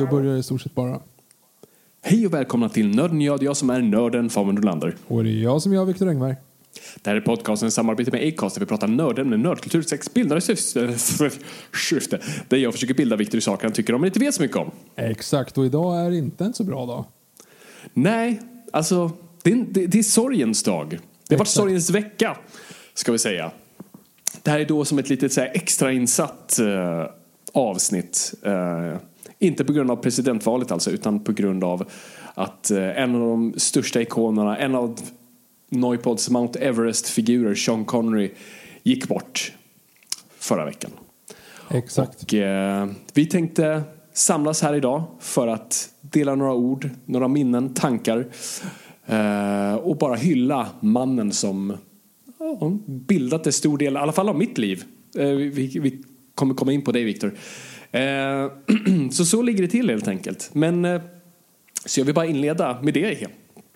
Då börjar det i stort sett bara. Hej och välkomna till Nörden jag, det är jag som är nörden Fabian Nordlander. Och det är jag som är Viktor Engberg. Det här är podcasten i samarbete med Acast där vi pratar nördämnen, nördkultur, sex, bildare syfte. syfte. Där jag försöker bilda Viktor i saker han tycker om men inte vet så mycket om. Exakt, och idag är inte en så bra dag. Nej, alltså det är, det, det är sorgens dag. Det har varit sorgens vecka, ska vi säga. Det här är då som ett litet så här, extrainsatt eh, avsnitt. Eh, inte på grund av presidentvalet alltså, utan på grund av att eh, en av de största ikonerna, en av Noipods Mount Everest-figurer, Sean Connery, gick bort förra veckan. Exakt. Och, eh, vi tänkte samlas här idag för att dela några ord, några minnen, tankar eh, och bara hylla mannen som ja, bildat en stor del, i alla fall av mitt liv. Eh, vi, vi kommer komma in på det, Viktor. Eh, så så ligger det till helt enkelt. Men eh, så jag vill bara inleda med det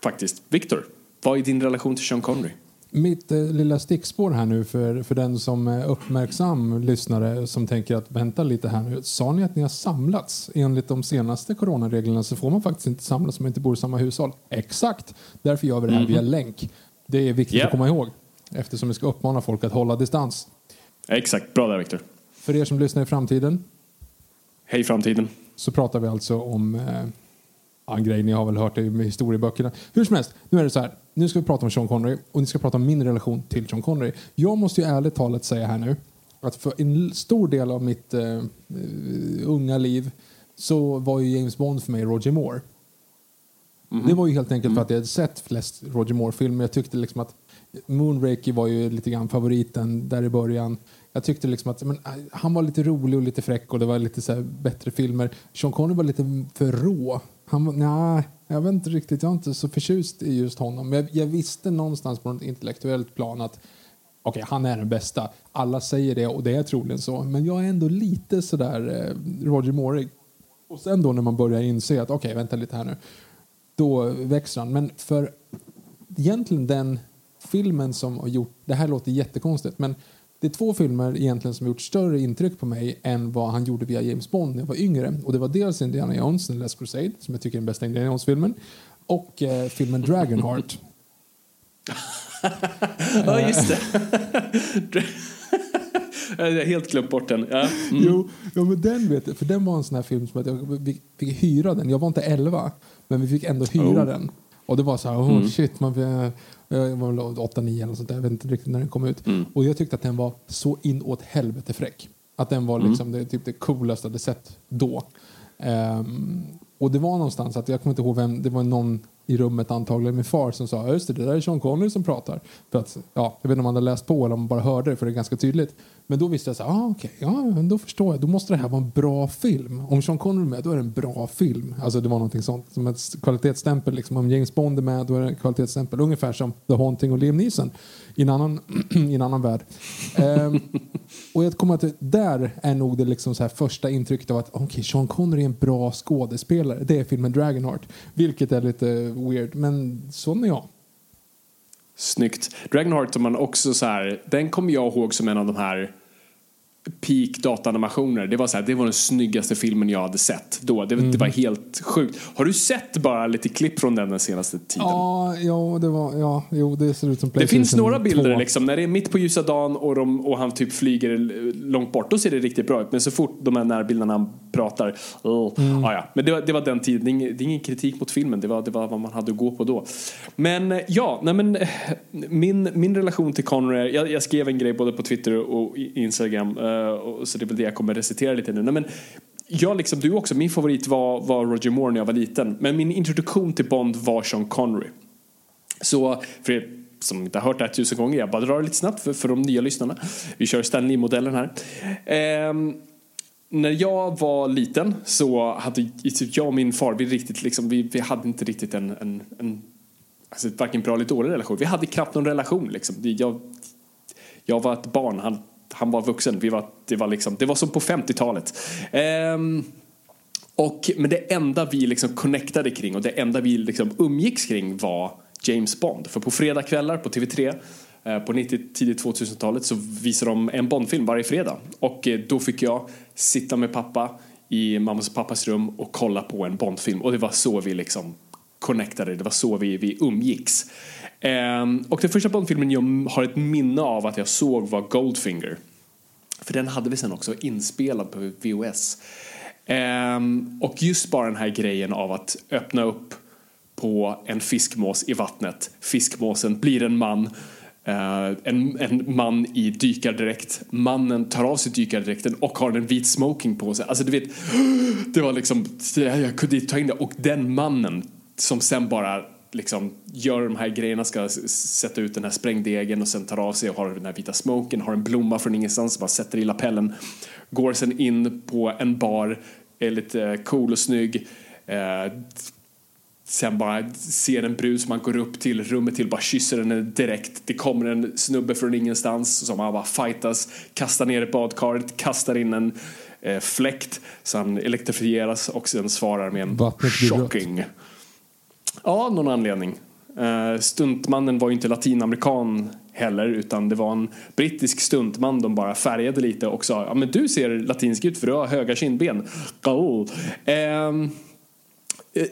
faktiskt. Viktor, vad är din relation till Sean Connery? Mitt eh, lilla stickspår här nu för, för den som är uppmärksam lyssnare som tänker att vänta lite här nu. Sa ni att ni har samlats? Enligt de senaste coronareglerna så får man faktiskt inte samlas om man inte bor i samma hushåll. Exakt! Därför gör vi det här via länk. Det är viktigt Ja. att komma ihåg eftersom vi ska uppmana folk att hålla distans. Exakt, bra där Viktor. För er som lyssnar i framtiden Hej framtiden. så pratar vi alltså om eh, ja, en grej ni har väl hört det med historieböckerna. Hur som helst, nu är det så här. Nu ska vi prata om Sean Connery och ni ska prata om min relation till Sean Connery. Jag måste ju ärligt talat säga här nu att för en stor del av mitt eh, eh, unga liv så var ju James Bond för mig Roger Moore. Det var ju helt enkelt för att jag hade sett flest Roger Moore-filmer. Jag tyckte liksom att Moonraker var ju lite grann favoriten där i början. Jag tyckte liksom att men, han var lite rolig och lite fräck och det var lite så här bättre filmer. Sean Connery var lite för rå. Han var, nej, jag vet inte riktigt, jag är inte så förtjust i just honom. Men jag, jag visste någonstans på något intellektuellt plan att okej, okay, han är den bästa. Alla säger det och det är troligen så. Men jag är ändå lite sådär eh, Roger Moore. Och sen då när man börjar inse att okej, okay, vänta lite här nu. Då växer han. Men för egentligen den filmen som har gjort, det här låter jättekonstigt, men det är två filmer egentligen som gjort större intryck på mig än vad han gjorde via James Bond när jag var yngre. Och det var dels Indiana Jones, The Last Crusade, som jag tycker är den bästa Indiana Jones-filmen, och eh, filmen Dragonheart. Ja, just det. jag har helt glömt bort den. Ja. Mm. Jo, ja, men den vet jag, för den var en sån här film som att jag fick hyra den. Jag var inte 11, men vi fick ändå hyra Oh. den. Och det var så här, oh shit, man, jag var väl 8-9 eller sånt där, jag vet inte riktigt när den kom ut. Och jag tyckte att den var så inåt helvete fräck. Att den var liksom det, typ det coolaste jag hade sett då. Ehm, och det var någonstans att, jag kommer inte ihåg vem, det var någon i rummet antagligen min far som sa just det, det där är Sean Connery som pratar. För att, ja, jag vet inte om man hade läst på eller om man bara hörde det för det är ganska tydligt. Men då visste jag så här, ah, okay, ja, men då förstår jag. Då måste det här vara en bra film. Om Sean Connery är med, då är det en bra film. Alltså det var någonting sånt, som ett kvalitetsstämpel. Liksom. Om James Bond är med, då är det en kvalitetsstämpel. Ungefär som The Haunting och Liam Neeson i en annan, i en annan värld. um, och jag kommer att där är nog det liksom så här första intrycket av att okay, Sean Connery är en bra skådespelare. Det är filmen Dragonheart. Vilket är lite weird, men sån är jag. Snyggt. Dragonheart som man också så här, den kommer jag ihåg som en av de här peak datanimationer. Det var, så här, det var den snyggaste filmen jag hade sett då. Det, det var helt sjukt. Har du sett bara lite klipp från den den senaste tiden? Ja, ja, det var, ja, jo, det ser ut som Det finns några bilder 2. liksom, när det är mitt på ljusa dagen och, de, och han typ flyger långt bort, då ser det riktigt bra ut. Men så fort de här närbilderna han pratar, oh, ah, ja. Men det var, det var den tiden, det är, ingen, det är ingen kritik mot filmen, det var, det var vad man hade att gå på då. Men eh, ja, nej men eh, min, min relation till Connery, jag, jag skrev en grej både på Twitter och Instagram, eh, Eh, så det är väl det jag kommer recitera lite nu. Nej, men, jag liksom, du också, min favorit var, var Roger Moore när jag var liten. Men min introduktion till Bond var Sean Connery. Så för er som inte har hört det här tusen gånger, jag bara drar det lite snabbt för, för de nya lyssnarna. Vi kör Stanley-modellen här. Ehm, när jag var liten så hade typ jag och min far, vi, riktigt liksom, vi, vi hade inte riktigt en, en, en alltså, varken bra eller dålig relation. Vi hade knappt någon relation. Liksom. Jag, jag var ett barn, han, han var vuxen. Vi var, det, var liksom, det var som på 50-talet. Um, ehm, och, men det enda vi liksom connectade kring och det enda vi liksom umgicks kring var James Bond. För på fredagskvällar på TV3 eh, på 90 tidigt 2000-talet så visade de en Bondfilm varje fredag. Och eh, då fick jag sitta med pappa i mammas och pappas rum och kolla på en Bondfilm. Och det var så vi liksom connectade, det var så vi, vi umgicks. Um, och den första Bondfilmen jag har ett minne av att jag såg var Goldfinger. För den hade vi sen också inspelad på VHS. Um, ehm, och just bara den här grejen av att öppna upp på en fiskmås i vattnet. Fiskmåsen blir en man. Uh, en, en man i dykardräkt. Mannen tar av sig dykardräkten och har en vit smoking på sig. Alltså du vet, det var liksom, jag kunde inte ta in det. Och den mannen som sen bara liksom gör de här grejerna, ska sätta ut den här sprängdegen och sen tar av sig och har den här vita smoken, har en blomma från ingenstans, bara sätter i lapellen. Går sen in på en bar, är lite cool och snygg. Eh, sen bara ser en brud som man går upp till rummet till, bara kysser henne direkt. Det kommer en snubbe från ingenstans som han bara fightas, kastar ner i badkaret, kastar in en eh, fläkt så han elektrifieras och sen svarar med en Vattnet blir rött. Ja, någon anledning. Uh, stuntmannen var ju inte latinamerikan heller utan det var en brittisk stuntman de bara färgade lite och sa ja men du ser latinsk ut för du har höga kindben. Cool. Ehm, eh,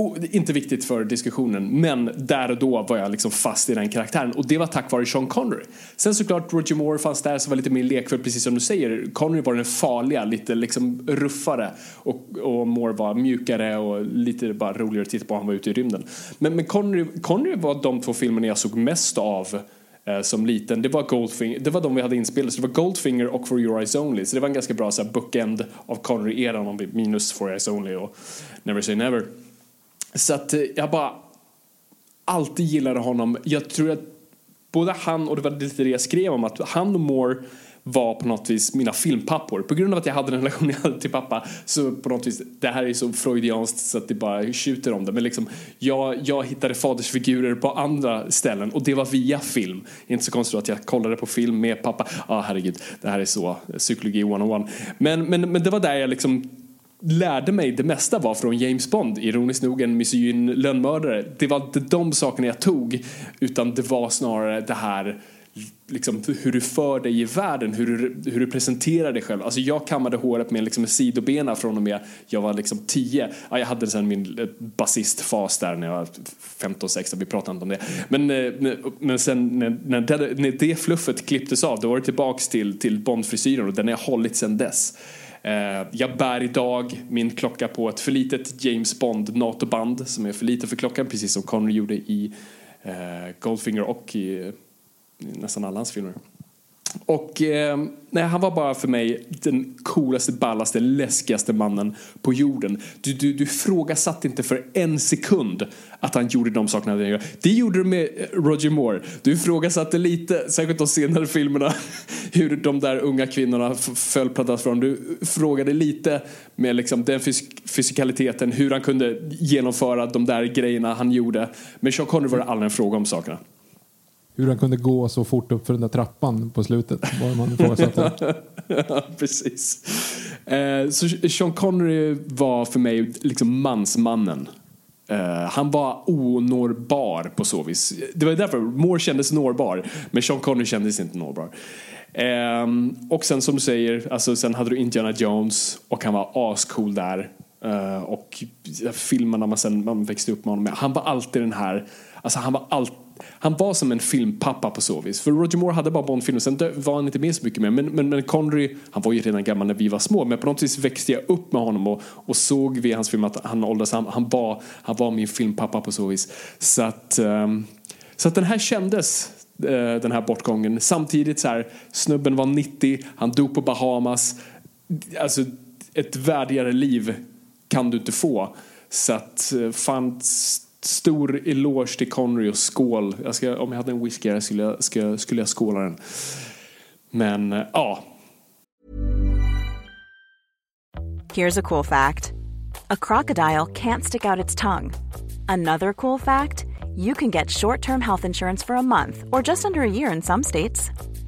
Oh, inte viktigt för diskussionen, men där och då var jag liksom fast i den karaktären och det var tack vare Sean Connery. Sen såklart Roger Moore fanns där som var lite mer lekfull, precis som du säger. Connery var den farliga, lite liksom ruffare och, och Moore var mjukare och lite bara roligare att titta på. Han var ute i rymden. Men, men Connery, Connery var de två filmerna jag såg mest av eh, som liten. Det var Goldfinger, det var de vi hade inspelat. Så det var Goldfinger och For Your Eyes Only. Så det var en ganska bra så här, bookend av Connery-eran om minus For Your Eyes Only och Never Say Never. Så att eh, jag bara alltid gillade honom. Jag tror att både han och det var lite det jag skrev om att han och Moore var på något vis mina filmpappor. På grund av att jag hade den relation jag hade till pappa så på något vis, det här är så freudianskt så att det bara tjuter om det. Men liksom, jag, jag hittade fadersfigurer på andra ställen och det var via film. Inte så konstigt att jag kollade på film med pappa. Ja, ah, herregud, det här är så eh, psykologi 101. Men, men, men det var där jag liksom lärde mig det mesta var från James Bond, ironiskt nog en misogyn lönnmördare. Det var inte de sakerna jag tog, utan det var snarare det här liksom, hur du för dig i världen, hur du, hur du presenterar dig själv. Alltså jag kammade håret med liksom sidobena från och med jag var liksom 10. Ja, jag hade sen min eh, basistfas där när jag var 15, 16, vi pratade inte om det. Eh, men, men sen när, när, det, när det fluffet klipptes av, då var det tillbaks till, till Bondfrisyren och den har jag hållit sen dess. Eh, jag bär idag min klocka på ett för litet James Bond NATO-band som är för lite för klockan, precis som Connery gjorde i eh, Goldfinger och i, i nästan alla hans filmer. Och eh, nej, han var bara för mig den coolaste, ballaste, läskigaste mannen på jorden. Du, du, du frågasatte inte för en sekund att han gjorde de sakerna han gjorde. Det gjorde du med eh, Roger Moore. Du frågasatte lite, särskilt de senare filmerna, hur de där unga kvinnorna föll pladask från. Du frågade lite med liksom den fys- fysikaliteten, hur han kunde genomföra de där grejerna han gjorde. Men Sean Connery var det aldrig en fråga om sakerna. Hur han kunde gå så fort upp för den där trappan på slutet. Var man ifrågasatte. Ja, precis. Eh, så Sean Connery var för mig liksom mansmannen. Eh, han var onårbar på så vis. Det var därför Moore kändes nårbar, men Sean Connery kändes inte nårbar. Ehm, och sen som du säger, alltså, sen hade du Indiana Jones och han var ascool där. Uh, och filmerna man sen man växte upp med honom med. Han var alltid den här, alltså han var alltid han var som en filmpappa på så vis. För Roger Moore hade bara Bondfilmer, sen var han inte med så mycket mer. Men, men, men Connery, han var ju redan gammal när vi var små, men på något vis växte jag upp med honom och, och såg vi hans film att han åldras, han, han, var, han var min filmpappa på så vis. Så att, um, så att den här kändes, uh, den här bortgången. Samtidigt så här, snubben var 90, han dog på Bahamas. Alltså, ett värdigare liv kan du inte få. Så att, eh, fanns stor eloge till Connery och skål. Jag ska, om jag hade en whisky här skulle jag, ska, skulle jag skåla den. Men eh, ja. Here's a cool fact. A crocodile can't stick out its tongue. Another cool fact. You can get short-term health insurance for a month or just under a year in some states.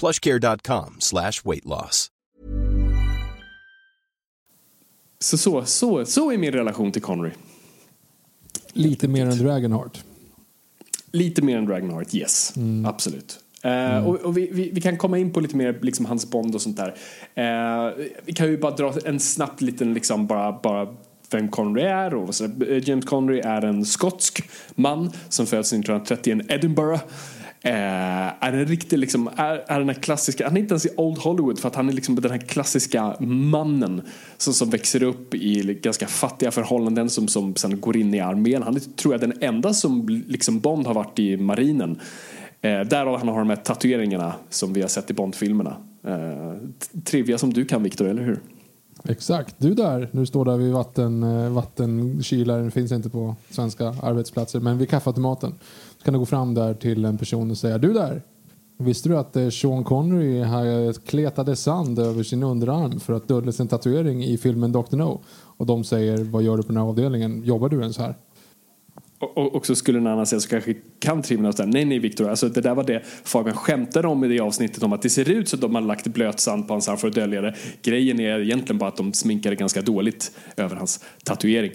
plushcare.com slash weight loss. Så, så, så, så är min relation till Connery. Lite mer än Dragonheart. Lite mer än Dragonheart, yes. Mm. Absolut. Uh, och, och vi, vi, vi, kan komma in på lite mer liksom, hans Bond och sånt där. Uh, vi kan ju bara dra en snabb liten liksom bara, bara vem Connery är. Och så, James Connery är en skotsk man som föds 1930 i Edinburgh. Eh, är en riktig liksom, är, är den här klassiska, han är inte ens i Old Hollywood för att han är liksom den här klassiska mannen som, som växer upp i ganska fattiga förhållanden som, som sen går in i armén. Han är tror jag den enda som liksom Bond har varit i marinen. Eh, därav han har de här tatueringarna som vi har sett i Bond-filmerna. Eh, trivia som du kan Viktor, eller hur? Exakt. Du där, nu står där vid vatten, eh, vattenkylaren, finns inte på svenska arbetsplatser, men vid kaffeautomaten kan du gå fram där till en person och säga du där, visste du att eh, Sean Connery kletade sand över sin underarm för att dölja sin tatuering i filmen Dr. No? Och de säger, vad gör du på den här avdelningen? Jobbar du ens här? Och, och så skulle en annan säga så kanske kan trimma och säga nej nej Viktor, alltså det där var det Fabian skämtade om i det avsnittet om att det ser ut som att de har lagt blöt sand på hans arm för att dölja det. Grejen är egentligen bara att de sminkade ganska dåligt över hans tatuering.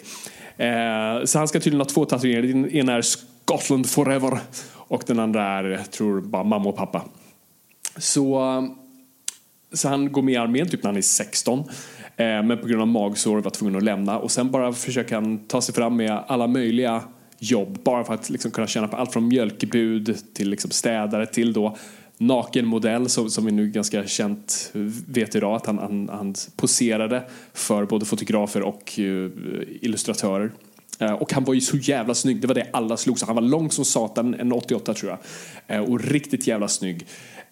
Eh, så han ska tydligen ha två tatueringar. Den ena är Scotland forever och den andra är, jag tror, bara mamma och pappa. Så, så han går med i armén typ när han är 16. Eh, men på grund av magsår var tvungen att lämna och sen bara försöker han ta sig fram med alla möjliga jobb bara för att liksom kunna tjäna på allt från mjölkbud till liksom städare till då nakenmodell som, som vi nu ganska känt vet idag att han, han, han poserade för både fotografer och uh, illustratörer. Eh, och han var ju så jävla snygg, det var det alla slog sig. Han var lång som satan, en 88 tror jag. Eh, och riktigt jävla snygg.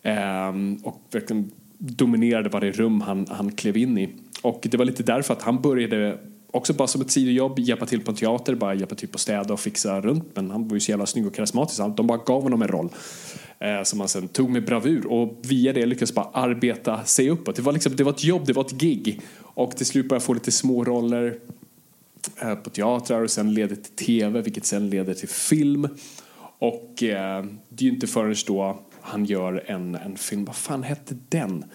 Ehm, och verkligen dominerade varje rum han, han klev in i. Och det var lite därför att han började också bara som ett sidojobb, hjälpa till på en teater, bara hjälpa till på att städa och fixa runt. Men han var ju så jävla snygg och karismatisk. De bara gav honom en roll eh, som han sen tog med bravur och via det lyckades bara arbeta sig uppåt. Det var, liksom, det var ett jobb, det var ett gig och till slut började få lite små roller på teatrar och sen leder till tv vilket sen leder till film. Och eh, det är ju inte förrän då han gör en, en film, vad fan hette den?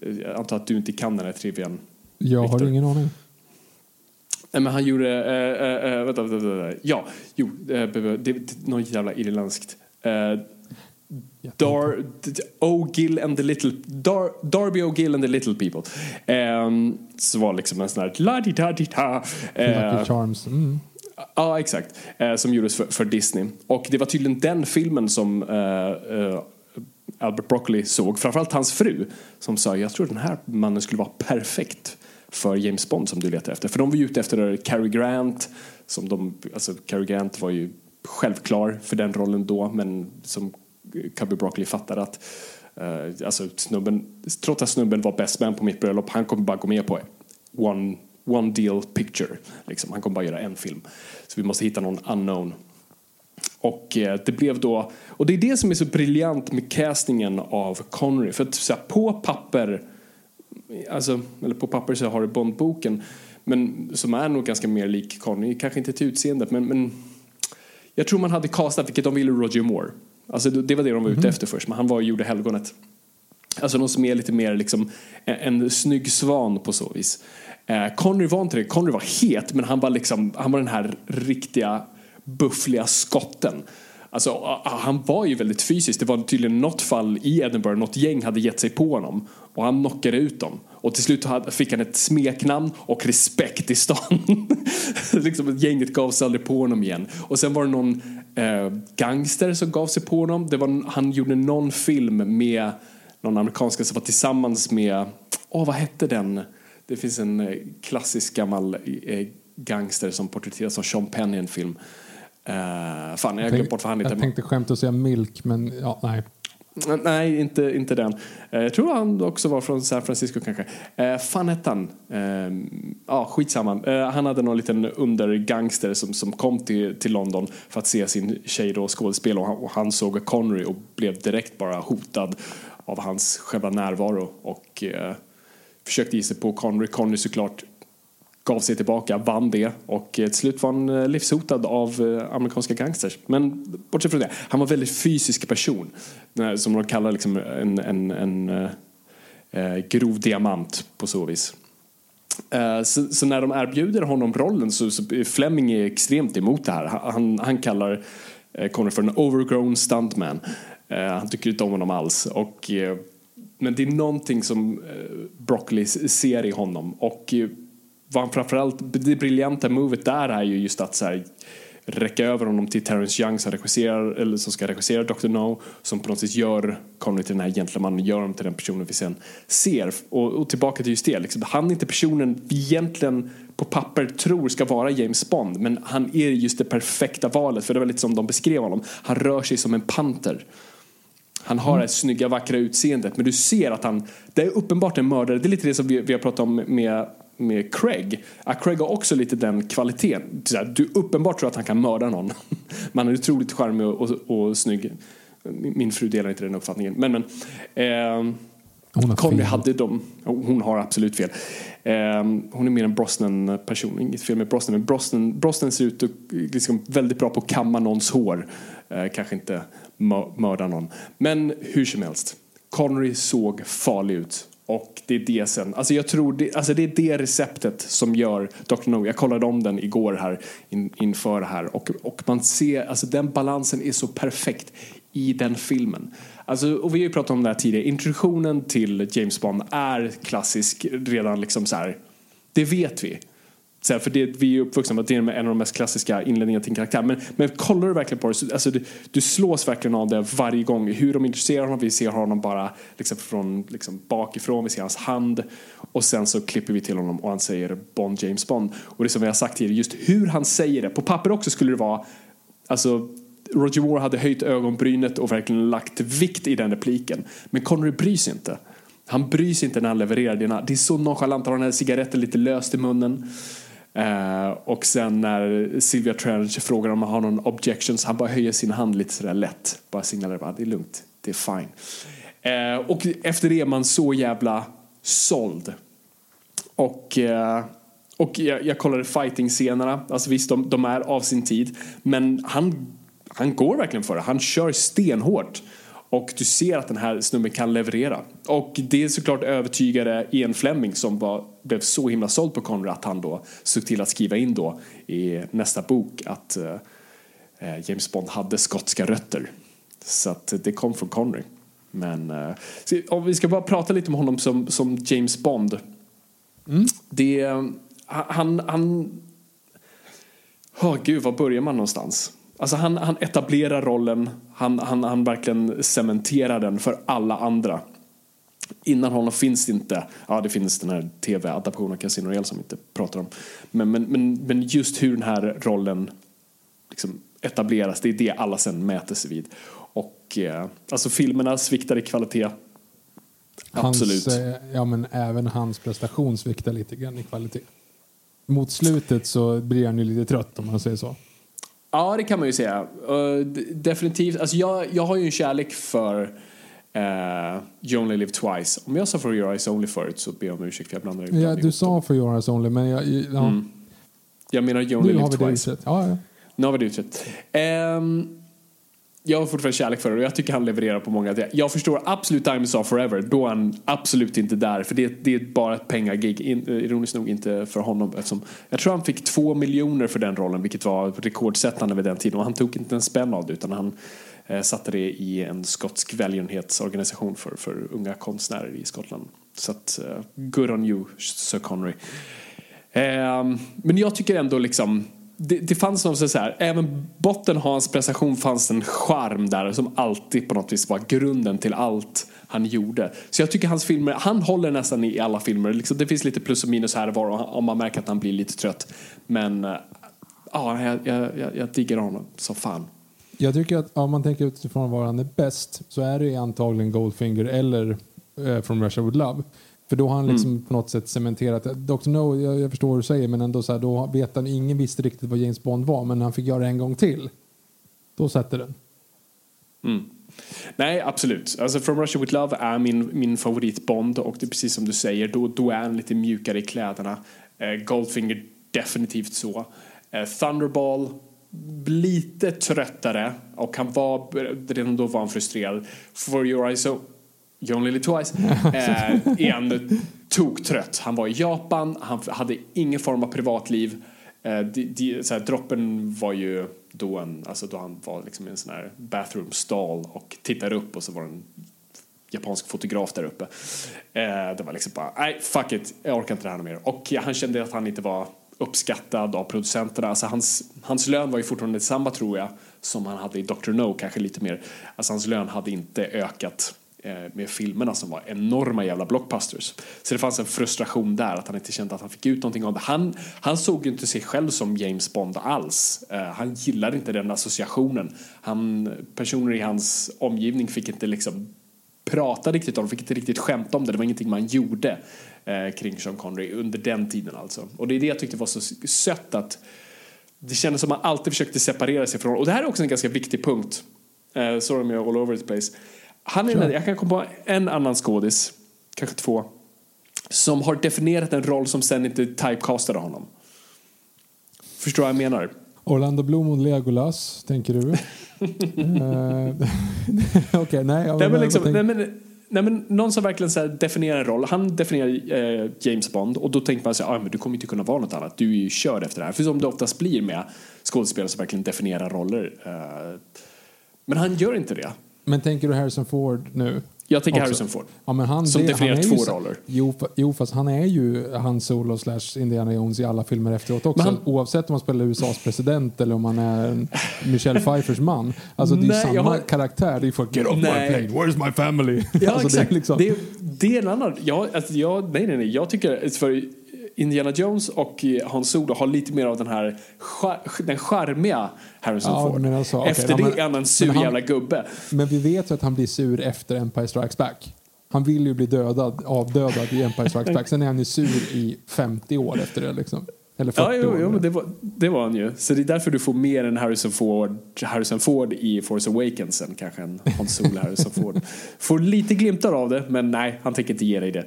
Jag antar att du inte kan den här trivian. Jag Victor. har ingen aning. Nej, men han gjorde... Äh, äh, vänta, vänta, vänta, Ja, jo. Äh, det, det, något jävla irländskt. Dar, O'Gill and the Little... Dar, Darby O'Gill and the Little People. Um, så var liksom en sån här la-di-da-di-da. Lucky Charms. Mm. Ja, exakt. Eh, som gjordes för, för, Disney. Och det var tydligen den filmen som eh, eh, Albert Broccoli såg. Framförallt hans fru som sa jag tror den här mannen skulle vara perfekt för James Bond som du letar efter. För de var ju ute efter Cary Grant. Som de, alltså Cary Grant var ju självklar för den rollen då men som Cubby Broccoli fattade att uh, alltså snubben, trots att snubben var best man på mitt bröllop, han kommer bara gå med på one, one deal picture. Liksom. Han kommer bara göra en film. Så vi måste hitta någon unknown. Och uh, det blev då, och det är det som är så briljant med castingen av Connery. För att så här, på papper, alltså, eller på papper så har du Bondboken, men som är nog ganska mer lik Connery, kanske inte till utseendet, men, men jag tror man hade castat, vilket de ville, Roger Moore. Alltså det var det de var ute mm. efter först, men han var och gjorde Helgonet. Alltså någon som är lite mer liksom en, en snygg svan på så vis. Eh, Connery var inte det, Connery var het men han var liksom, han var den här riktiga buffliga skotten. Alltså, han var ju väldigt fysisk. Det var tydligen något fall i Edinburgh, något gäng hade gett sig på honom och han knockade ut dem. Och till slut fick han ett smeknamn och respekt i stan. liksom, gänget gav sig aldrig på honom igen. Och sen var det någon eh, gangster som gav sig på honom. Det var, han gjorde någon film med någon amerikanska som var tillsammans med, åh oh, vad hette den? Det finns en eh, klassisk gammal eh, gangster som porträtteras av Sean Penn i en film. Uh, fan, jag har glömt bort vad han heter. Jag tänkte skämt att säga Milk, men ja, nej. Nej, inte, inte den. Eh, jag tror han också var från San Francisco kanske. Uh, fan hette han? Uh, ja, skitsamma. Uh, han hade någon liten undergangster som, som kom till, till London för att se sin tjej då skådespela och han, och han såg Connery och blev direkt bara hotad av hans själva närvaro och eh, försökte ge sig på Connery. Connery såklart gav sig tillbaka, vann det och eh, till slut var han eh, livshotad av eh, amerikanska gangsters. Men bortsett från det, han var en väldigt fysisk person. Som de kallar liksom en, en, en eh, grov diamant på så vis. Eh, så, så, när de erbjuder honom rollen så, så Fleming är extremt emot det här. Han, han kallar eh, Connor för en overgrown stuntman. Han tycker inte om honom alls. Och, men det är någonting som Broccoli ser i honom. Och vad framförallt, det briljanta movet där är ju just att så här, räcka över honom till Terrence Young som, regisserar, eller som ska regissera Dr. No som på något sätt gör Connery till den här gentlemannen, gör honom till den personen vi sen ser. Och, och tillbaka till just det, liksom, han är inte personen vi egentligen på papper tror ska vara James Bond men han är just det perfekta valet för det var lite som de beskrev honom. Han rör sig som en panter. Han har mm. det snygga vackra utseendet men du ser att han, det är uppenbart en mördare. Det är lite det som vi, vi har pratat om med med Craig. Att Craig har också lite den kvaliteten. Du uppenbart tror att han kan mörda någon. Man är otroligt charmig och, och, och snygg. Min fru delar inte den uppfattningen. Men, men eh, Conny hade dem. Hon har absolut fel. Eh, hon är mer en Brosnan-person. Inget fel med Brosnan. Men Brosnan, Brosnan ser ut att liksom väldigt bra på att kamma någons hår. Eh, kanske inte mörda någon. Men hur som helst. Connery såg farlig ut. Och det är det sen, alltså jag tror det, alltså det är det receptet som gör Dr. No. Jag kollade om den igår här in, inför här och, och man ser, alltså den balansen är så perfekt i den filmen. Alltså, och vi har ju pratat om det här tidigare, introduktionen till James Bond är klassisk redan liksom så här, det vet vi. Så här, för det, vi är uppvuxna med att det är en av de mest klassiska inledningarna till en karaktär. Men, men kollar du verkligen på det, så, alltså, du, du slås verkligen av det varje gång. Hur de introducerar honom, vi ser honom bara liksom, från liksom, bakifrån, vi ser hans hand och sen så klipper vi till honom och han säger Bond, James Bond. Och det som vi har sagt tidigare, just hur han säger det. På papper också skulle det vara, alltså Roger Moore hade höjt ögonbrynet och verkligen lagt vikt i den repliken. Men Connery bryr sig inte. Han bryr sig inte när han levererar dina. Det är så nonchalant, han har den här cigaretten lite löst i munnen. Uh, och sen när Sylvia Trench frågar om han har någon objections, han bara höjer sin hand lite sådär lätt. Bara signalerar att det är lugnt, det är fine. Uh, och efter det är man så jävla såld. Och, uh, och jag, jag kollade fighting-scenerna, alltså visst de, de, är av sin tid, men han, han går verkligen för det, han kör stenhårt. Och du ser att den här snubben kan leverera. Och det är såklart övertygade Ian Fleming som var, blev så himla såld på Conrad att han då såg till att skriva in då i nästa bok att uh, James Bond hade skotska rötter. Så att det kom från Connery. Men uh, om vi ska bara prata lite om honom som, som James Bond. Mm. Det, han, han... Oh, gud, var börjar man någonstans? Alltså han, han etablerar rollen, han, han, han verkligen cementerar den för alla andra. Innan honom finns det inte, ja det finns den här tv-adaptionen av Casino Royale som vi inte pratar om. Men, men, men, men just hur den här rollen liksom etableras, det är det alla sen mäter sig vid. Och eh, alltså filmerna sviktar i kvalitet. Absolut. Hans, eh, ja men även hans prestation sviktar lite grann i kvalitet. Mot slutet så blir han ju lite trött om man säger så. Ja, det kan man ju säga. Uh, definitivt. Alltså jag, jag har ju en kärlek för uh, You Only Live Twice. Om jag sa For Your Eyes Only förut så ber jag om ursäkt för jag blandar Ja, du sa For Your Eyes Only, men jag... Ja. Mm. Jag menar You Only nu Live Twice. Ja, ja. Nu har vi det utrett. Um, jag har fortfarande kärlek för det och jag tycker han levererar på många. Jag förstår absolut Diamonds Are Forever, då är han absolut inte där. För det, det är bara ett pengagig, ironiskt nog inte för honom. Eftersom jag tror han fick två miljoner för den rollen, vilket var rekordsättande vid den tiden. Och han tog inte en spänn av det, utan han eh, satte det i en skotsk välgörenhetsorganisation för, för unga konstnärer i Skottland. Så att, eh, good on you, Sir Connery. Eh, men jag tycker ändå liksom det, det fanns någon så här, även botten hans prestation fanns en charm där som alltid på något vis var grunden till allt han gjorde. Så jag tycker hans filmer, han håller nästan i alla filmer. Liksom, det finns lite plus och minus här och var om man märker att han blir lite trött. Men eh, ja, jag, jag, jag, jag diggar honom så fan. Jag tycker att om man tänker utifrån var han är bäst så är det antagligen Goldfinger eller eh, From Russia With Love. För då har han mm. liksom mm. på något sätt cementerat Dr. No, jag, jag, förstår vad du säger, men ändå så här, då vet han, ingen visste riktigt vad James Bond var, men han fick göra det en gång till. Då sätter den. Mm. Nej, absolut. Alltså From Russia With Love är min, min favorit Bond och det är precis som du säger, då, då är han lite mjukare i kläderna. Eh, Goldfinger definitivt så. Eh, Thunderball lite tröttare och han var, redan då var han frustrerad. For Your Eyes John Lily Twice, eh, han toktrött. Han var i Japan, han hade ingen form av privatliv. Eh, de, de, så här, droppen var ju då, en, alltså då han var liksom i en sån här bathroom stall och tittade upp och så var det en japansk fotograf där uppe. Eh, det var liksom bara, nej fuck it, jag orkar inte det här mer. Och han kände att han inte var uppskattad av producenterna. Alltså hans, hans lön var ju fortfarande detsamma tror jag som han hade i Dr. No, kanske lite mer. Alltså hans lön hade inte ökat Eh, med filmerna som var enorma jävla blockbusters. Så det fanns en frustration där att han inte kände att han fick ut någonting av det. Han, han såg ju inte sig själv som James Bond alls. Eh, han gillade inte den associationen. Han, personer i hans omgivning fick inte liksom prata riktigt om det, fick inte riktigt skämta om det. Det var ingenting man gjorde eh, kring Sean Connery under den tiden alltså. Och det är det jag tyckte var så sött att det kändes som att man alltid försökte separera sig från Och det här är också en ganska viktig punkt. Uh, sorry om jag är all over the place. Han är sure. jag kan komma på en annan skådis, kanske två, som har definierat en roll som sen inte typecastade honom. Förstår vad jag menar? Orlando Bloom och Legolas, tänker du? Eh, okej, okay, nej. Nej men, liksom, nej, men, nej, men någon som verkligen så definierar en roll. Han definierar eh, James Bond och då tänker man sig, ah, men du kommer inte kunna vara något annat. Du är ju körd efter det här. För som det oftast blir med skådespelare som verkligen definierar roller. Eh, men han gör inte det. Men tänker du Harrison Ford nu? Jag tänker också. Harrison Ford. Ja, men han, som det, definierar två ju, roller. Jo, jo, fast han är ju Han Solo slash Indiana Jones i alla filmer efteråt också. Han, Oavsett om han spelar USAs president eller om han är Michelle Pfeiffers man. Alltså det är nej, samma har... karaktär. Det är för Get off nej. my plane, where's my family? Ja, alltså, exakt. Det är, liksom... det, det är en annan... Jag, alltså, jag, nej, nej, nej. Jag tycker... För, Indiana Jones och Hans Solo har lite mer av den här den charmiga Harrison ja, Ford. Alltså, okay, efter det är han en sur han, jävla gubbe. Men vi vet ju att han blir sur efter Empire Strikes Back. Han vill ju bli dödad, avdödad i Empire Strikes Back. Sen är han ju sur i 50 år efter det liksom. Eller 40 ja, jo, jo, men det var, det var han ju. Så det är därför du får mer än Harrison Ford, Harrison Ford i Force Awakens än kanske en Hans Solo Harrison Ford. Får lite glimtar av det, men nej, han tänker inte ge dig det.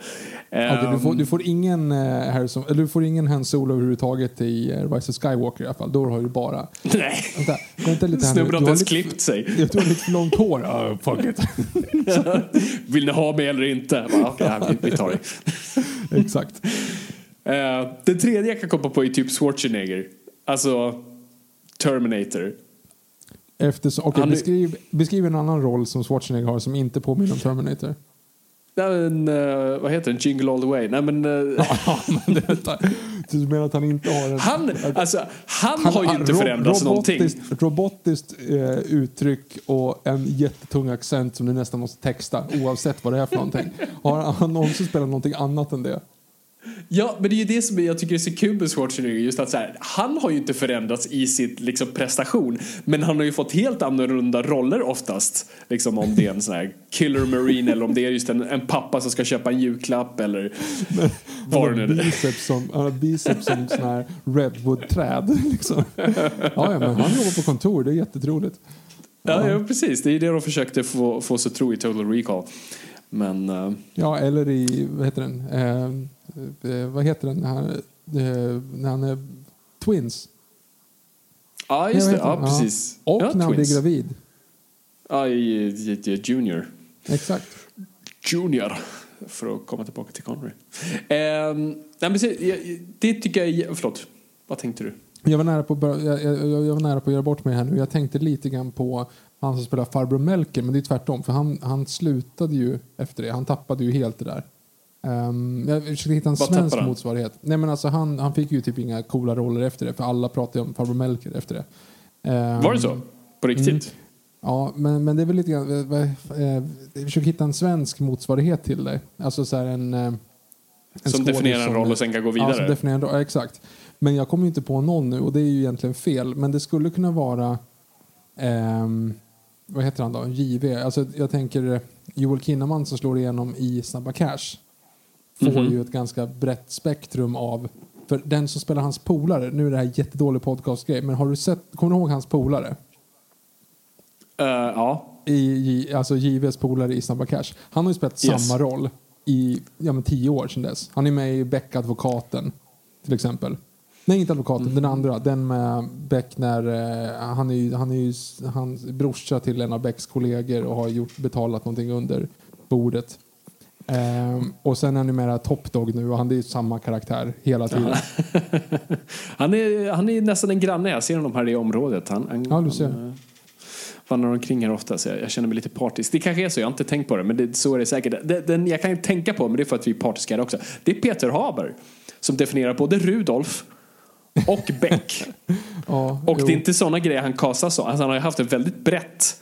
Okay, du, får, du får ingen uh, Harrison, eller du får ingen Hans Solo överhuvudtaget i uh, Rise of Skywalker i alla fall. Då har du bara... Nej, vänta, vänta lite här Snubben har inte ens klippt sig. Du har lite för långt hår. Uh, fuck it. Vill ni ha mig eller inte? Bara, okay, vi, vi tar det. Exakt. Uh, den tredje jag kan komma på är typ Schwarzenegger. Alltså Terminator. Eftersom, okay, Han beskriv, beskriv en annan roll som Schwarzenegger har som inte påminner om Terminator. Nej, men, eh, vad heter den? Jingle all the way. Nej, men, eh, det, du menar att han inte har en... han, alltså, han, har ju inte ro- förändrats någonting. robotiskt, Robotiskt eh, uttryck och en jättetung accent som du nästan måste texta oavsett vad det är för någonting. Har han någonsin spelat någonting annat än det? Ja, men det är ju det som jag tycker är så kul med Schwarzenegger. Just att så här, han har ju inte förändrats i sitt liksom, prestation. Men han har ju fått helt annorlunda roller oftast. Liksom om det är en sån här killer marine eller om det är just en, en pappa som ska köpa en julklapp eller vad det nu är. han har biceps som sån här redwood-träd. Liksom. Ja, ja, men han jobbar på kontor, det är jättetroligt. Ja, ja, precis. Det är det de försökte få, få att tro i Total Recall. Men... eh, Ja, eller i, vad heter den? Eh, eh, vad heter den? När han, eh, när han är twins. ja, just det. Ja, precis. Och ja, när han Twins. blir gravid. Ja, i, i, i Junior. Exakt. Junior. För att komma tillbaka till Connery. Ehm, nej, det tycker jag. Förlåt. Vad tänkte du? Jag var, nära på, jag, jag, jag var nära på att göra bort mig här nu. Jag tänkte lite grann på han som spelar farbror Melker, men det är tvärtom. För han, han slutade ju efter det. Han tappade ju helt det där. Um, jag försökte hitta en Vad svensk tappade motsvarighet. Nej, men alltså, han, han fick ju typ inga coola roller efter det, för alla pratade om farbror Melker efter det. Ehm, Var det så? På riktigt? Ja, men, men det är väl lite grann... eh, eh, Jag försöker hitta en svensk motsvarighet till det. Alltså så en... eh, en Som definierar en som- roll och sen kan gå Ja, vidare? som definierar en ja, exakt. Men jag kommer ju inte på någon nu och det är ju egentligen fel. Men det skulle kunna vara... ehm, vad heter han då? JV. Alltså jag tänker eh, Joel Kinnaman som slår igenom i Snabba Cash. Får Mhm. ju ett ganska brett spektrum av... För den som spelar hans polare, nu är det här jättedålig podcastgrej, men har du sett, kommer du ihåg hans polare? Eh, ja. i, i alltså JVs polare i Snabba Cash. Han har ju spelat Yes. samma roll i ja, men tio år sedan dess. Han är med i Beck advokaten till exempel. Nej, inte advokaten, Mm. den andra. Den med Beck när eh, han är ju, han är ju han brorsa till en av Becks kollegor och har gjort, betalat någonting under bordet. Ehm, och sen är han ju med i Top Dog nu och han är ju samma karaktär hela tiden. Han, är, han är nästan en granne. Jag ser honom här i området. Han, han, Ja, du ser. Han, eh, vandrar omkring här ofta så jag, jag känner mig lite partisk. Det kanske är så, jag har inte tänkt på det. Men det, så är det säkert. Den, den jag kan tänka på, men det är för att vi är partiska också. Det är Peter Haber. Som definierar både Rudolf och Beck. Ja, och jo. det är inte sådana grejer han kastar så. Alltså, han har ju haft ett väldigt brett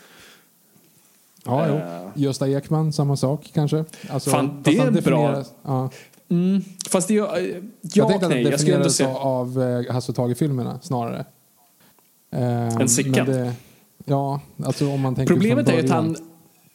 Ja, jo. Eh. Gösta Ekman, samma sak kanske. Alltså, Fan, det är bra- Ja. Mm, fast det är eh, Jag Ja, tänkte att nej. Jag skulle ändå säga... av eh, Hasse och Tage-filmerna snarare. Ehm, En Sickan? Ja, alltså om man tänker Problemet är ju att han...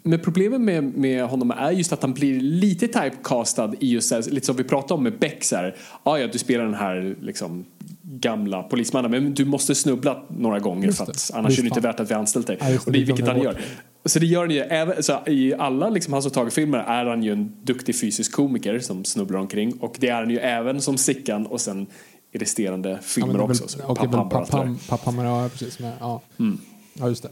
Men problemet med, med honom är just att han blir lite typecastad i just här, lite som vi pratade om med Beck så här. "Ah, ja, du spelar den här liksom gamla polismannen men du måste snubbla några gånger Just för det. att annars Visst är det inte värt att vi anställt dig. Ja, och det är vilket han gör. Så det gör han ju även, så i alla liksom Hasse och Tage-filmer är han ju en duktig fysisk komiker som snubblar omkring och det är han ju även som Sickan och sen i resterande Ja, filmer det är också. väl- så okej, väl Pappa, Papam, Papam, ja, precis. Men, ja. Mm. ja, just det.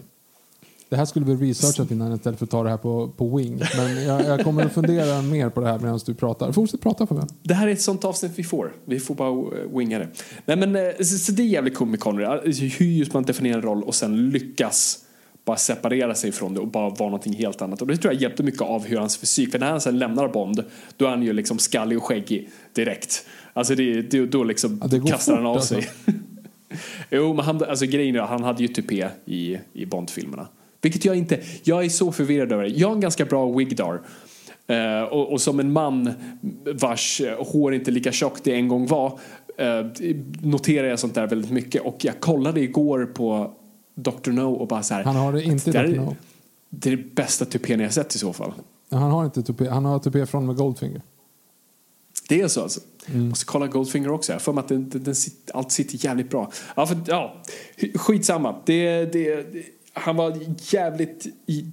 Det här skulle vi researchat innan istället för att ta det här på, på wing. Men jag, jag kommer att fundera mer på det här medan du pratar. Fortsätt prata för mig. Det här är ett sånt avsnitt vi får. Vi får bara eh, winga det. Nej, men, eh, så, så det är jävligt coolt med Connery. Alltså, Hur just man definierar en roll och sen lyckas bara separera sig från det och bara vara någonting helt annat. Och det tror jag hjälpte mycket av hur hans fysik, för när han sen lämnar Bond, då är han ju liksom skallig och skäggig direkt. Alltså det, det, då liksom Ja, kastar han av alltså. sig. jo, men han, alltså grejen är, han hade ju tupé i, i Bond-filmerna. Vilket jag inte, jag är så förvirrad över det. Jag har en ganska bra wigdar. Eh, och, och som en man vars eh, hår inte lika tjockt det en gång var eh, noterar jag sånt där väldigt mycket. Och jag kollade igår på Dr. No och bara så här. Han har det inte det, Dr. är- No. det är det bästa tupén jag sett i så fall. Han har inte tupé. Han har tupé från med Goldfinger. Det är så alltså. Mm. Måste kolla Goldfinger också. Jag för mig att den, den, den allt sitter jävligt bra. Ja, för, ja, skitsamma. Det, det, det, han var jävligt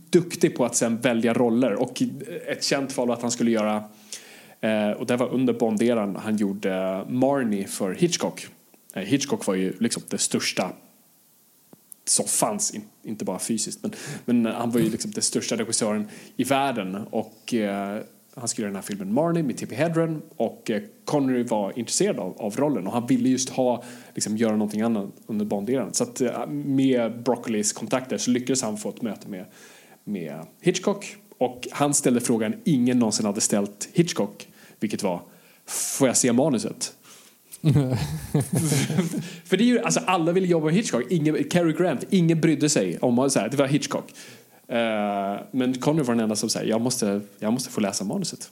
duktig på att sen välja roller. Och ett känt fall var att han skulle göra, eh, och det var under Bond-eran, han gjorde Marnie för Hitchcock. Eh, Hitchcock var ju liksom det största som fanns, in, inte bara fysiskt, men, men han var ju liksom den största regissören i världen. Och eh, han skulle göra den här filmen Marnie med Tippi Hedren och eh, Connery var intresserad av, av rollen och han ville just ha, liksom, göra någonting annat under Bond-eran. Så att eh, med Broccolis kontakter så lyckades han få ett möte med, med Hitchcock och han ställde frågan ingen någonsin hade ställt Hitchcock, vilket var Får jag se manuset? För det är ju, alltså alla ville jobba med Hitchcock. Ingen, Cary Grant, ingen brydde sig om så här, det var Hitchcock. Eh, men Connery var den enda som sa jag måste, jag måste få läsa manuset.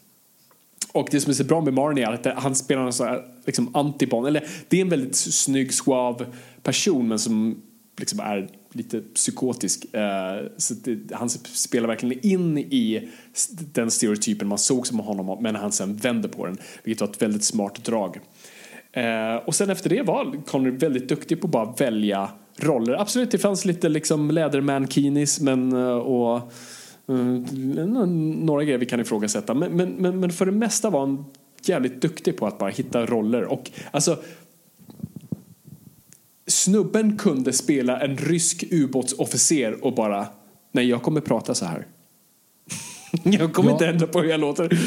Och det som är så bra med Marnie är att han spelar en sån här liksom antibon, eller det är en väldigt snygg, suav person men som liksom är lite psykotisk. Eh, så det, han spelar verkligen in i den stereotypen man såg som honom men han sen vänder på den, vilket var ett väldigt smart drag. Eh, och sen efter det var Connery väldigt duktig på att bara välja roller. Absolut, det fanns lite liksom Leatherman-kinis men, och uh, några grejer vi kan ifrågasätta. Men, men, men, men för det mesta var han jävligt duktig på att bara hitta roller. Och alltså snubben kunde spela en rysk ubåtsofficer och bara nej jag kommer prata så här. jag kommer ja. inte ändra på hur jag låter.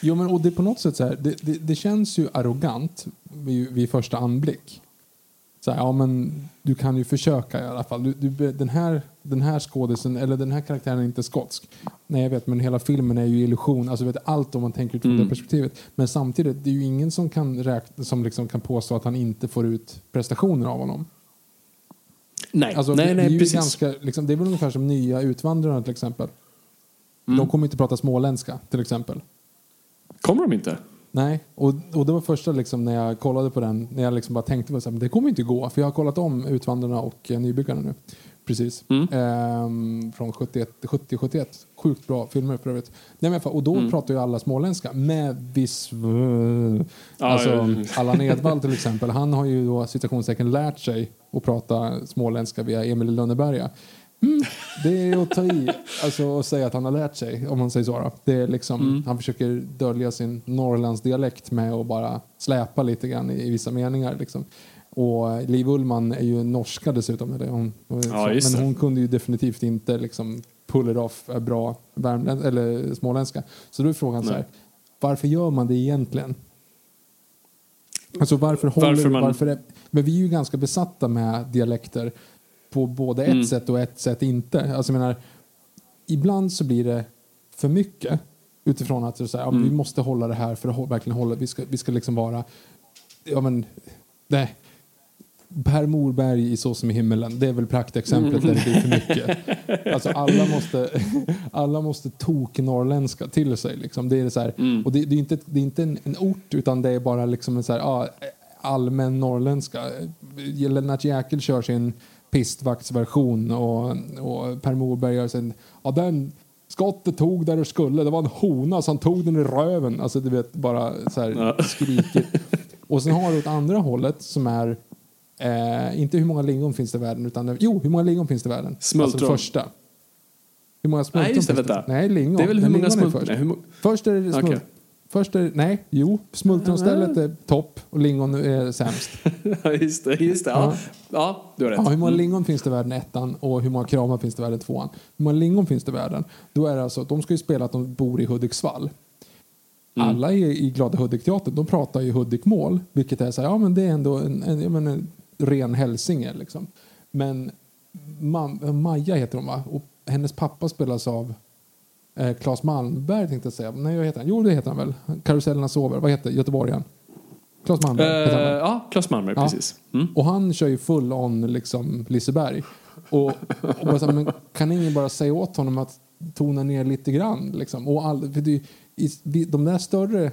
jo men och det är på något sätt så här, det, det, det känns ju arrogant vid, vid första anblick så här, ja men du kan ju försöka i alla fall. Du, du, den, här, den här skådisen, eller den här karaktären är inte skotsk. Nej jag vet, men hela filmen är ju illusion. Alltså vet allt om man tänker utifrån mm. det perspektivet. Men samtidigt, det är ju ingen som kan, räkna, som liksom kan påstå att han inte får ut prestationer av honom. Nej, alltså, nej, det, nej, det är precis. Ganska, liksom, det är väl ungefär som nya utvandrarna till exempel. Mm. De kommer inte prata småländska till exempel. Kommer de inte? Nej, och, och det var första liksom när jag kollade på den, när jag liksom bara tänkte att det kommer inte gå, för jag har kollat om Utvandrarna och eh, Nybyggarna nu. Precis. Mm. Ehm, från 70-71. Sjukt bra filmer för övrigt. Nej, men, och då mm. pratar ju alla småländska med viss... Alltså, ja, ja. Allan Edwall till exempel, han har ju då citationstecken lärt sig att prata småländska via Emil Lönneberga. Mm, det är att ta i, alltså att säga att han har lärt sig, om man säger så. Då. Det är liksom, mm. Han försöker dölja sin Norrlandsdialekt med att bara släpa lite grann i, i vissa meningar. Liksom. Och Liv Ullman är ju norska dessutom. Eller hon, ja, men hon kunde ju definitivt inte liksom, pull it off bra värmländ, eller småländska. Så då är frågan Nej. så här, varför gör man det egentligen? Alltså varför håller... Varför man... varför är, men vi är ju ganska besatta med dialekter på både ett mm. sätt och ett sätt inte. Alltså, jag menar, ibland så blir det för mycket utifrån att så här, mm. ja, vi måste hålla det här för att verkligen hålla, vi ska, vi ska liksom vara, ja men, nej. Per Morberg i Så som i himmelen, det är väl praktexemplet mm. där det blir för mycket. Alltså alla måste, alla måste tok-norrländska till sig. Liksom. Det är så här, mm. och det, det, är inte, det är inte en, en, ort utan det är bara liksom en så här, ja, allmän norrländska. Lennart Jäkel kör sin pistvaktsversion och, och Per Morberg gör sin, ja den skottet tog där det skulle, det var en hona han tog den i röven. Alltså du vet bara så här ja. skriker. Och sen har du åt andra hållet som är eh, inte hur många lingon finns det i världen utan jo, hur många lingon finns det i världen? Smultron. Alltså första. Hur många smultron Nej, just det, det? Nej, lingon. Det är väl hur många smultron? Först. först är det smultron. Okay. Först är nej, jo, smultronstället är topp och lingon är sämst. just det, just det. Ja. ja, du har rätt. Ja, hur många mm. lingon finns det i världen ettan och hur många kramar finns det i världen tvåan? Hur många lingon finns det i världen? Då är det alltså, de ska ju spela att de bor i Hudiksvall. Mm. Alla i, i Glada Hudik-teatern, de pratar ju Hudikmål, vilket är så här, ja men det är ändå en, en, en, en ren hälsinge liksom. Men Ma Maja heter hon va? Och hennes pappa spelas av eh, Claes Malmberg tänkte jag säga. Nej, vad heter han? Jo, det heter han väl. Karusellerna sover. Vad heter Göteborgaren? Claes Malmberg. Uh, ja, Claes Malmberg, ja. precis. Mm. Och han kör ju full on liksom Liseberg. Och, och bara så här, men kan ingen bara säga åt honom att tona ner lite grann? Liksom? Och all, för det, i, de där större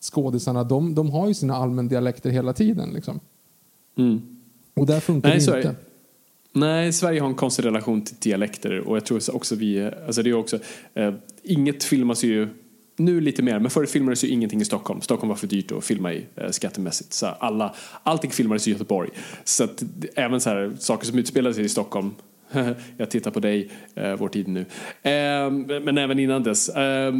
skådisarna, de, de har ju sina allmändialekter hela tiden. Liksom. Mm. Och där funkar Nej, det inte. Nej, Sverige har en konstig relation till dialekter och jag tror också vi, alltså det är också, eh, inget filmas ju nu lite mer, men förr filmades ju ingenting i Stockholm. Stockholm var för dyrt att filma i eh, skattemässigt. Så alla, allting filmades i Göteborg. Så att även så här, saker som utspelade sig i Stockholm jag tittar på dig, eh, vår tid nu. Eh, men även innan dess. Eh,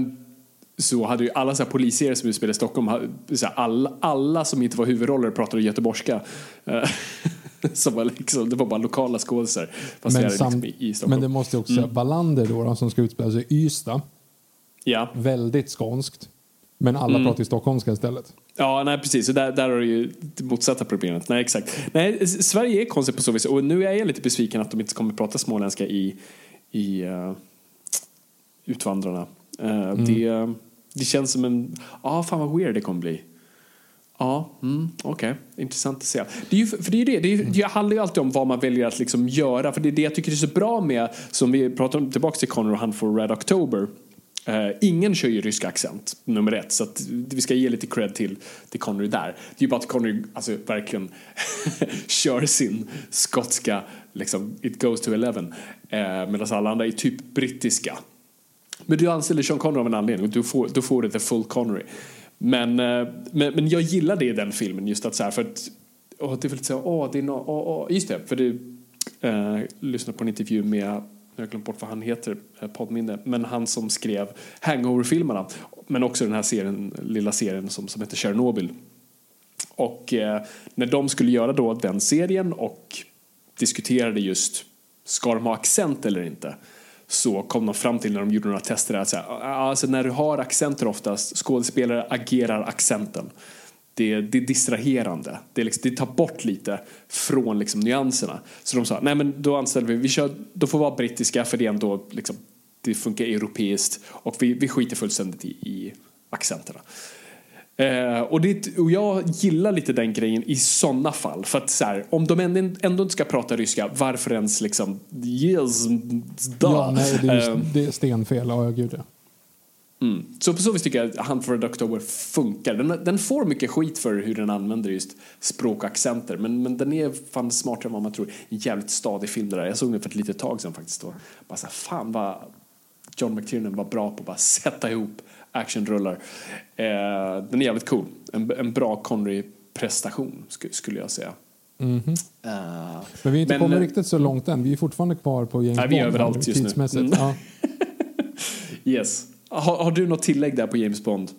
så hade ju alla så här polisserier som utspelade i Stockholm, så här, alla, alla som inte var huvudroller pratade göteborgska. Eh, Eh, som var liksom, det var bara lokala skådisar. Men, liksom i, men det måste också mm. Wallander då, då, som ska utspela sig i Ystad. Ja. Väldigt skånskt. Men alla Mm. pratar ju stockholmska istället. Ja, nej precis. Så där, där har du ju det motsatta problemet. Nej, exakt. Nej, Sverige är konstigt på så vis. Och nu är jag lite besviken att de inte kommer prata småländska i, i uh, Utvandrarna. Eh, det, det känns som en... Ja, fan vad weird det kommer bli. Ja, mm, okej. Okay. Intressant att se. Det är ju, för det, är ju det, det, är, ju- det handlar ju alltid om vad man väljer att liksom göra. För det är det jag tycker är så bra med, som vi pratade om tillbaka till Connor och han får Red October. Uh, ingen kör ju rysk accent, nummer ett. Så att vi ska ge lite cred till, till Connery där. Det är ju bara att Connery alltså, verkligen kör sin skotska, liksom, it goes to eleven. uh, Medan alla andra är typ brittiska. Men du anställer Sean Connery av en anledning och du får, du får det the full Connery. Men, eh, men, men jag gillar det i den filmen just att så här för att åh, det är väl så åh, det är no, åh, åh. just det, för du eh, lyssnade på en intervju med jag har glömt bort vad han heter, eh, poddminne, men han som skrev Hangover-filmerna, men också den här serien, lilla serien som, som heter Chernobyl. Och eh, när de skulle göra då den serien och diskuterade just ska de ha accent eller inte så kom de fram till när de gjorde några tester att så här, alltså när du har accenter oftast, skådespelare agerar accenten. Det, det är distraherande. Det, är liksom, det tar bort lite från liksom nyanserna. Så de sa, nej men då anställer vi, vi kör, då får vara brittiska för det är ändå liksom, det funkar europeiskt och vi, vi skiter fullständigt i, i accenterna. Eh, och, det, och jag gillar lite den grejen i sådana fall. För att så här, om de ändå, ändå inte ska prata ryska, varför ens liksom yes, da. Ja, nej, det är, Eh, det är stenfel. Ja, gud ja. Mm. Så på så vis tycker jag att Hunt for a October funkar. Den, den får mycket skit för hur den använder just språk och accenter. Men, men den är fan smartare än vad man tror. En jävligt stadig film det där. Jag såg den för ett litet tag sedan faktiskt. Då. Bara så här, fan vad John McTiernan var bra på att bara sätta ihop actionrullar. Eh, den är jävligt cool. En, en bra Connery-prestation sk- skulle jag säga. Eh, Men vi har inte Men, kommit riktigt så långt än. Vi är fortfarande kvar på James Nej, vi är Bond. överallt just nu. Mm. Ja. yes. Har, har du något tillägg där på James Bond?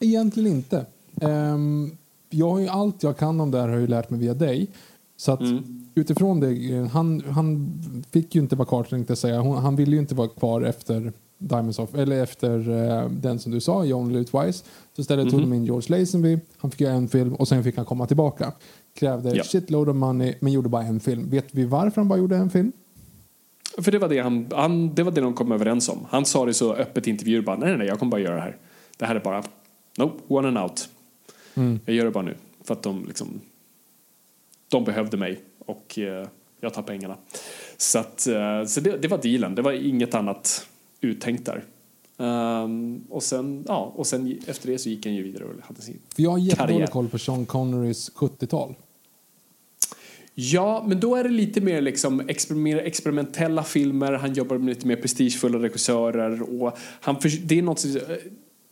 Egentligen inte. Ehm, jag har ju allt jag kan om det här har jag ju lärt mig via dig. Så att Mm. utifrån det, eh, han, han fick ju inte vara kvar tänkte jag säga. Hon, han ville ju inte vara kvar efter Diamonds of, eller efter eh, den som du sa, Live Twice. Så istället tog de in George Lazenby, han fick göra en film och sen fick han komma tillbaka. Krävde Ja. shitload of money men gjorde bara en film. Vet vi varför han bara gjorde en film? För det var det, han, han, det var det de kom överens om. Han sa det så öppet i intervjuer bara, nej, nej, nej, jag kommer bara göra det här. Det här är bara, nope, one and out. Jag gör det bara nu. För att de liksom, de behövde mig och eh, jag tar pengarna. Så, att, eh, så det, det var dealen, det var inget annat uttänkt där. Ehm, och, sen, ja, och sen efter det så gick han ju vidare och hade sin För jag har jättedålig koll på Sean Connerys 70-tal. Ja, men då är det lite mer, liksom, experimentella filmer. Han jobbar med lite mer prestigefulla regissörer. Och han för, det är något eh,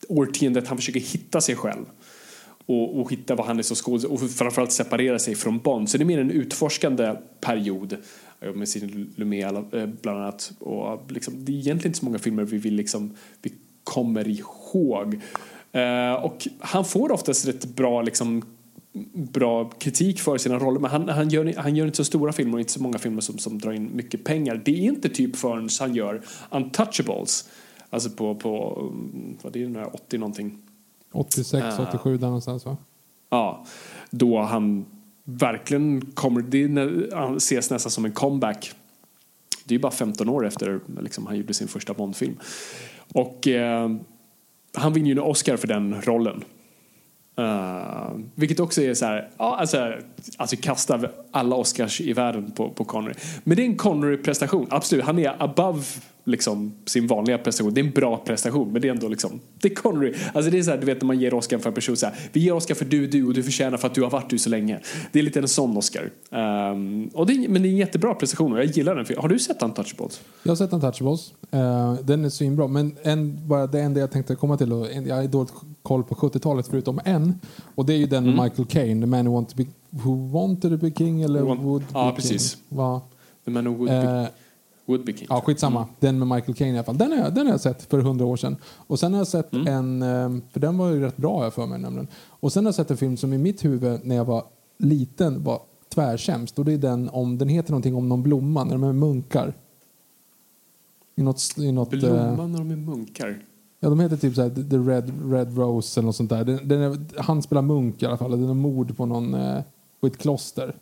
årtiondet han försöker hitta sig själv. Och, och hitta vad han är som skådespelare och framförallt separera sig från Bond. Så det är mer en utforskande period. Jag Med sin alla- eh, bland annat. Och liksom, det är egentligen inte så många filmer vi, vill liksom, vi kommer ihåg. Eh, och han får oftast rätt bra liksom, bra kritik för sina roller men han, han, gör, han gör inte så stora filmer och inte så många filmer som, som drar in mycket pengar. Det är inte typ förrän han gör Untouchables, alltså på, på mm, vad är det nu, 80 någonting. 86, Ah. 87 där någonstans va? Ja, då han verkligen kommer, det ses nästan som en comeback. Det är ju bara 15 år efter liksom, han gjorde sin första Bondfilm. Och eh, han vinner ju en Oscar för den rollen. Uh, vilket också är så här, ja, alltså, alltså kasta alla Oscars i världen på, på Connery. Men det är en Connery-prestation, absolut. Han är above liksom, sin vanliga prestation. Det är en bra prestation, men det är ändå liksom, det är Connery. Alltså det är så här, du vet när man ger Oscar för en person så här, vi ger Oscar för du är du och du förtjänar för att du har varit du så länge. Det är lite en sån Oscar. Um, och det är, men det är en jättebra prestation och jag gillar den. Har du sett Untouchables? Jag har sett Untouchables. Uh, den är svinbra. Men en, bara det enda jag tänkte komma till, och jag har dåligt koll på 70-talet förutom en. Och det är ju den Mm. Michael Caine, The Man Who Wanted to Be, who wanted to be King eller Who want- Would be precis. King. Va? The Man Who Would Be, Eh, would be King. Ja, skitsamma. Den med Michael Caine i alla fall. Den har, jag, den har jag sett för hundra år sedan. Och sen har jag sett en, eh, för den var ju rätt bra jag för mig nämligen. Och sen har jag sett en film som i mitt huvud när jag var liten var tvärsämst. Och det är den om, den heter någonting om någon blomma, när de är munkar. I något, i något, eh, Blomman när de är munkar. Ja, de heter typ så här, The Red, Red Rose eller något sånt där. Den, den är, han spelar munk i alla fall. Det är mord på någon, eh, på ett kloster.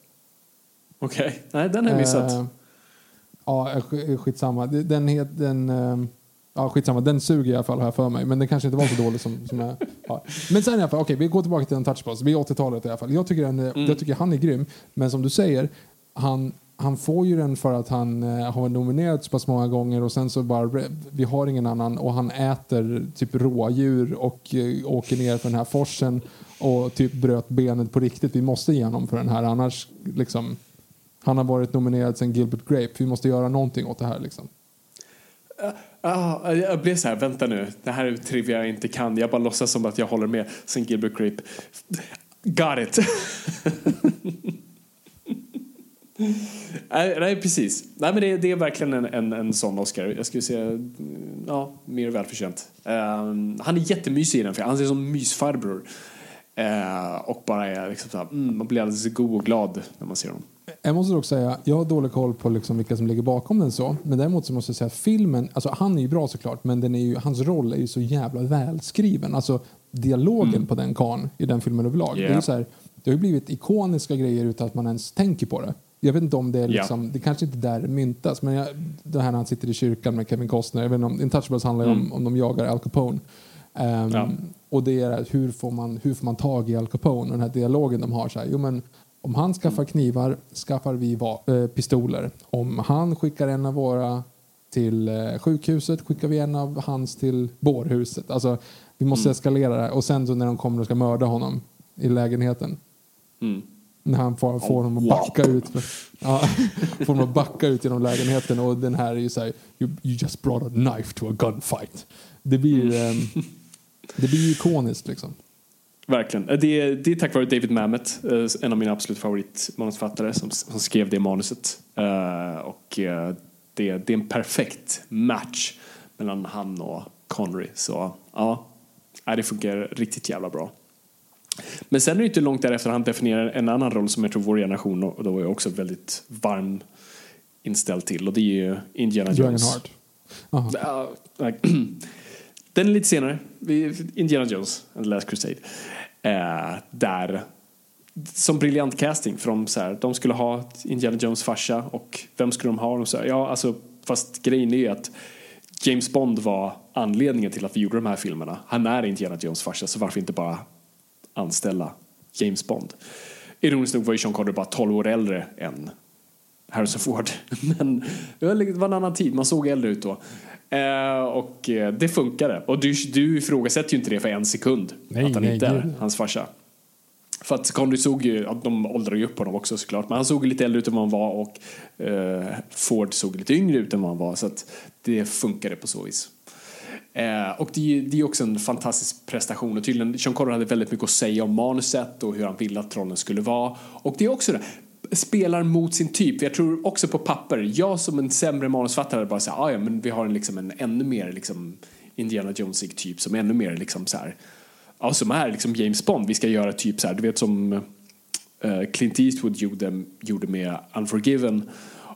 Okej, nej den har jag missat. Eh, ja, eh, sk- skitsamma. Den het, den, eh, ja, skitsamma. Den suger i alla fall här för mig. Men den kanske inte var så dålig som, som jag har. Men sen i alla fall, okej, vi går tillbaka till Untouchables. Vi är 80-talet i alla fall. Jag tycker, den, är- jag tycker han är grym. Men som du säger, han, han får ju den för att han eh, har nominerat så pass många gånger och sen så bara, vi har ingen annan och han äter typ rådjur och eh, åker ner för den här forsen och typ bröt benet på riktigt. Vi måste ge honom för den här annars liksom han har varit nominerad sen Gilbert Grape. Vi måste göra någonting åt det här liksom. Uh, uh, jag blev så här, vänta nu, det här är trivia jag inte kan. Jag bara låtsas som att jag håller med sen Gilbert Grape. Got it! nej, nej, precis. Nej, men det, det är verkligen en, en, en sån Oscar. Jag skulle säga, mm, ja, mer välförtjänt. Um, han är jättemysig i den, för han ser som mysfarbror. Uh, och bara är liksom så här, mm, man blir alldeles god och glad när man ser honom. Jag måste dock säga, jag har dålig koll på liksom vilka som ligger bakom den så. Men däremot så måste jag säga att filmen, alltså han är ju bra såklart, men den är ju, hans roll är ju så jävla välskriven. Alltså dialogen på den kan i den filmen överlag. Det, är Yeah. så här, det har ju blivit ikoniska grejer utan att man ens tänker på det. Jag vet inte om det är liksom, det kanske inte där myntas, men jag, det här när han sitter i kyrkan med Kevin Costner, jag vet inte om, Intouchables handlar ju om, om de jagar Al Capone. Ehm, Ja. Och det är hur får, man, hur får man tag i Al Capone och den här dialogen de har. Så här, jo, men om han skaffar knivar skaffar vi eh, pistoler. Om han skickar en av våra till eh, sjukhuset skickar vi en av hans till bårhuset. Alltså, vi måste eskalera det här. Och sen så när de kommer och ska mörda honom i lägenheten. När han får, får honom att backa ut. Ja, får honom att backa ut genom lägenheten och den här är ju såhär you, you just brought a knife to a gunfight. Det blir, ehm, det blir ikoniskt liksom. Verkligen. Eh, Det är, det är tack vare David Mamet, eh, en av mina absolut favoritmanusförfattare, som, som skrev det manuset. Eh, och det, det är en perfekt match mellan han och Connery. Så ja, det funkar riktigt jävla bra. Men sen är det inte långt därefter han definierar en annan roll som jag tror vår generation och då är också väldigt varm inställd till och det är ju Indiana Jones. Nej. Den är lite senare. Indiana Jones and the Last Crusade. Eh, där, som briljant casting. För de, så här, de skulle ha Indiana Jones farsa och vem skulle de ha? De så här, ja, alltså, fast grejen är ju att James Bond var anledningen till att vi gjorde de här filmerna. Han är Indiana Jones farsa så varför inte bara anställa James Bond? Ironiskt nog var ju Sean Connery bara 12 år äldre än Harrison Ford. Men det var en annan tid, man såg äldre ut då. Eh, och eh, det funkade. Och du, du ifrågasätter ju inte det för en sekund. Nej, att han nej, inte är hans farsa. För att Connery såg ju, att de åldrade ju upp honom också såklart. Men han såg lite äldre ut än vad han var och eh, Ford såg lite yngre ut än vad han var. Så att det funkade på så vis. Eh, och det, det är också en fantastisk prestation och tydligen Sean Connery hade väldigt mycket att säga om manuset och hur han ville att rollen skulle vara. Och det är också det, spelar mot sin typ. Jag tror också på papper, jag som en sämre manusfattare bara säger ah, ja men vi har en, liksom, en ännu mer liksom, Indiana Jonesig typ som är ännu mer liksom så här, ja som är liksom James Bond. Vi ska göra typ så här, du vet som uh, Clint Eastwood gjorde, gjorde med Unforgiven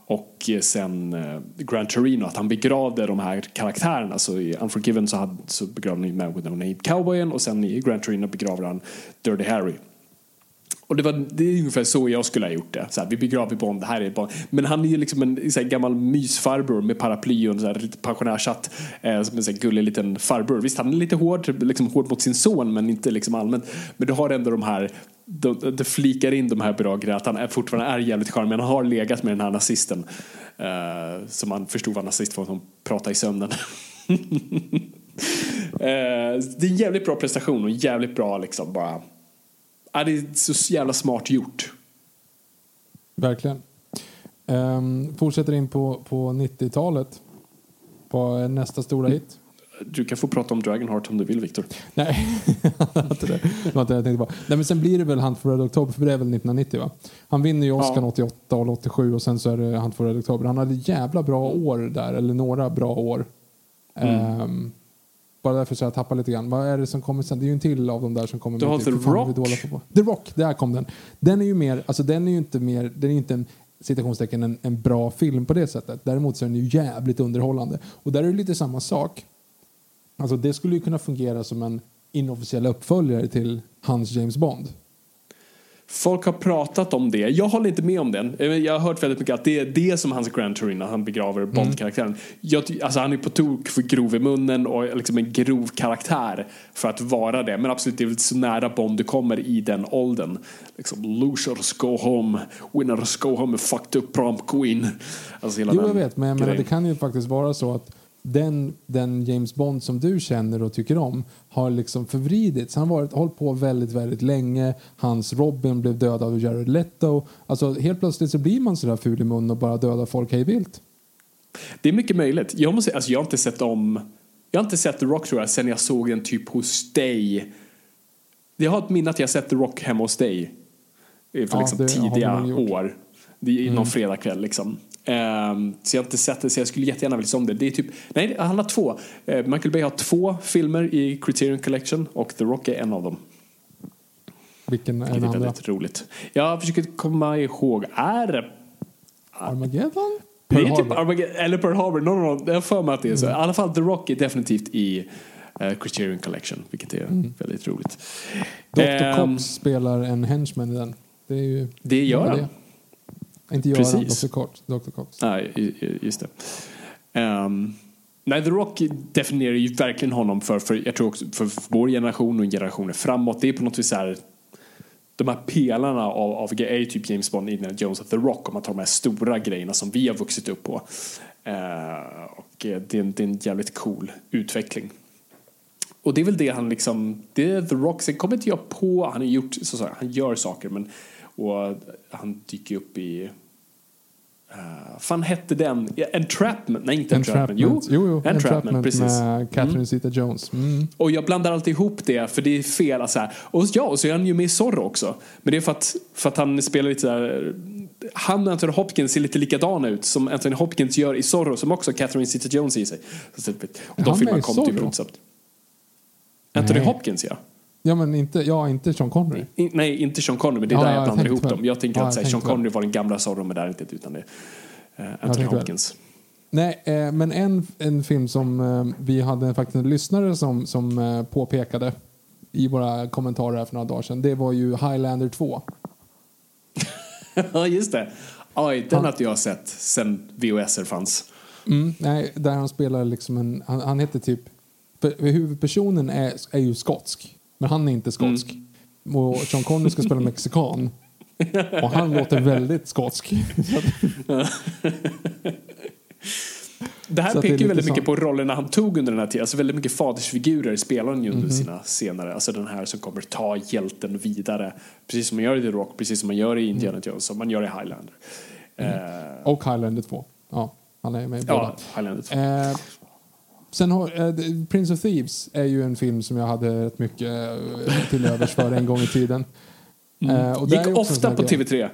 och eh, sen eh, uh, Grand Torino, att han begravde de här karaktärerna. Så i Unforgiven så, hade, så begravde han Man with no name cowboyen och sen i Grand Torino begravde han Dirty Harry. Och det, var, det är ungefär så jag skulle ha gjort det. Så här, vi begraver Bond, det här är Bond. Men han är ju liksom en så här, gammal mysfarbror med paraply och en så här, lite pensionärshatt. Eh, som en så här, gullig liten farbror. Visst, han är lite hård, liksom, hård mot sin son men inte liksom allmänt. Men du har ändå de här, det de flikar in de här bra grejerna. Att han är, fortfarande är jävligt charmig. Men han har legat med den här nazisten. Eh, som man förstod var nazist för att hon pratade i sömnen. eh, det är en jävligt bra prestation och jävligt bra liksom bara Ja, det är så jävla smart gjort. Verkligen. Um, fortsätter in på, på 90-talet. Vad är nästa stora hit? Du kan få prata om Dragonheart om du vill, Viktor. Nej, det var inte det. Det var inte det jag tänkte på. Nej, men sen blir det väl Hunt for Red October, för det är väl 1990 va? Han vinner ju Oscar Ja. 88 och 87 och sen så är det Hunt for Red October. Han hade jävla bra år där, eller några bra år. Ehm, bara därför så jag tappar lite grann. Vad är det som kommer sen? Det är ju en till av de där som kommer. Du har med The Rock. The Rock, där kom den. Den är ju mer, alltså den är ju inte mer, den är inte en citationstecken en, en bra film på det sättet. Däremot så är den ju jävligt underhållande. Och där är det lite samma sak. Alltså det skulle ju kunna fungera som en inofficiell uppföljare till hans James Bond. Folk har pratat om det. Jag håller inte med om den. Eh, Jag har hört väldigt mycket att det är det som hans Grand Torino, han begraver Bond-karaktären. Jag ty- Alltså han är på tok för grov i munnen och liksom en grov karaktär för att vara det. Men absolut, det är väl så nära Bond du kommer i den åldern. Liksom, losers go home, winners go home, fucked up prom queen. Alltså hela Jo, jag vet, men jag menar, det kan ju faktiskt vara så att den, den James Bond som du känner och tycker om har liksom förvridits. Han har varit, hållit på väldigt, väldigt länge. Hans Robin blev dödad av Jared Leto. Alltså helt plötsligt så blir man sådär ful i mun och bara dödar folk hej vilt. Det är mycket möjligt. Jag, måste, alltså jag har inte sett om... Jag har inte sett The Rock tror jag sen jag såg den typ hos dig. Jag har ett minne att jag sett The Rock hemma hos dig. För Ja, liksom tidiga. Mm. år. Det är någon fredagkväll liksom. Ehm, så jag har inte sett det så jag skulle jättegärna vilja se om det. Det är typ, nej han har två. Eh, Michael Bay har två filmer i Criterion Collection och The Rock är en av dem. Vilken är den andra? väldigt roligt. Jag försöker komma ihåg, är det Armageddon? Det Pearl är typ. Armageddon, eller Pearl Harbor, no, no, no. jag för mig att det är så. Mm. I alla fall The Rock är definitivt i uh, Criterion Collection, vilket är Mm. väldigt roligt. Dr. Ehm, Cox spelar en henchman i den. Det, är ju, Det gör han. Inte Göran, Precis. Dr. Cox. Dr. Cox. Nej, just det. Ehm, nej, The Rock definierar ju verkligen honom för, för, jag tror också för vår generation och generationer framåt. Det är på något vis så här, de här pelarna av, av är typ James Bond, Indiana Jones och The Rock om man tar de här stora grejerna som vi har vuxit upp på. Eh, och det är, en, det är en jävligt cool utveckling. Och det är väl det han liksom, det är The Rock, sen kommer inte jag på, han har gjort, så, så, han gör saker men, och han dyker upp i Uh, fan hette den? Entrapment? Nej, inte Entrapment. Entrapment. Jo, jo. Entrapment, Entrapment precis. med Catherine Zeta-Jones. Mm. Och jag blandar alltid ihop det för det är fel. Alltså här. Och ja, och så är han ju med i Zorro också. Men det är för att, för att han spelar lite där. Han och Anthony Hopkins ser lite likadana ut som Anthony Hopkins gör i Zorro som också Catherine Zeta-Jones i sig. Så, och de filmerna kom typ Zorro? snabbt. Anthony. Hopkins ja. Ja, men inte, ja, inte Sean Connery. I, nej, inte Sean Connery, men det är Ja, där jag jag blandar ihop väl. dem. Jag tänker Ja, att jag Sean. Connery var den gamla Zorro, men det är inte utan det är uh, Anthony tänkte väl. Hopkins. Nej, eh, men en, en film som eh, vi hade faktiskt en lyssnare som, som eh, påpekade i våra kommentarer för några dagar sedan. Det var ju Highlander 2. Ja, just det. Oj, den har inte jag sett sen VHS fanns. Mm, nej, där han spelar liksom en... Han, han heter typ... för Huvudpersonen är, är ju skotsk, men han är inte skotsk. Och Sean Connery ska spela mexikan. Och han låter väldigt skotsk. Det här Så pekar ju väldigt mycket på rollerna han tog under den här tiden. Alltså väldigt mycket fadersfigurer spelar han ju under sina senare. Alltså den här som kommer ta hjälten vidare. Precis som man gör i The Rock, precis som man gör i Indiana Mm. Jones, som man gör i Highlander. Eh, och Highlander 2. Ja, han är med i båda. ja, Highlander 2. Eh, sen har, The Prince of Thieves är ju en film som jag hade rätt mycket eh, till övers för en gång i tiden. Eh, och där är Gick ofta på grej. TV3.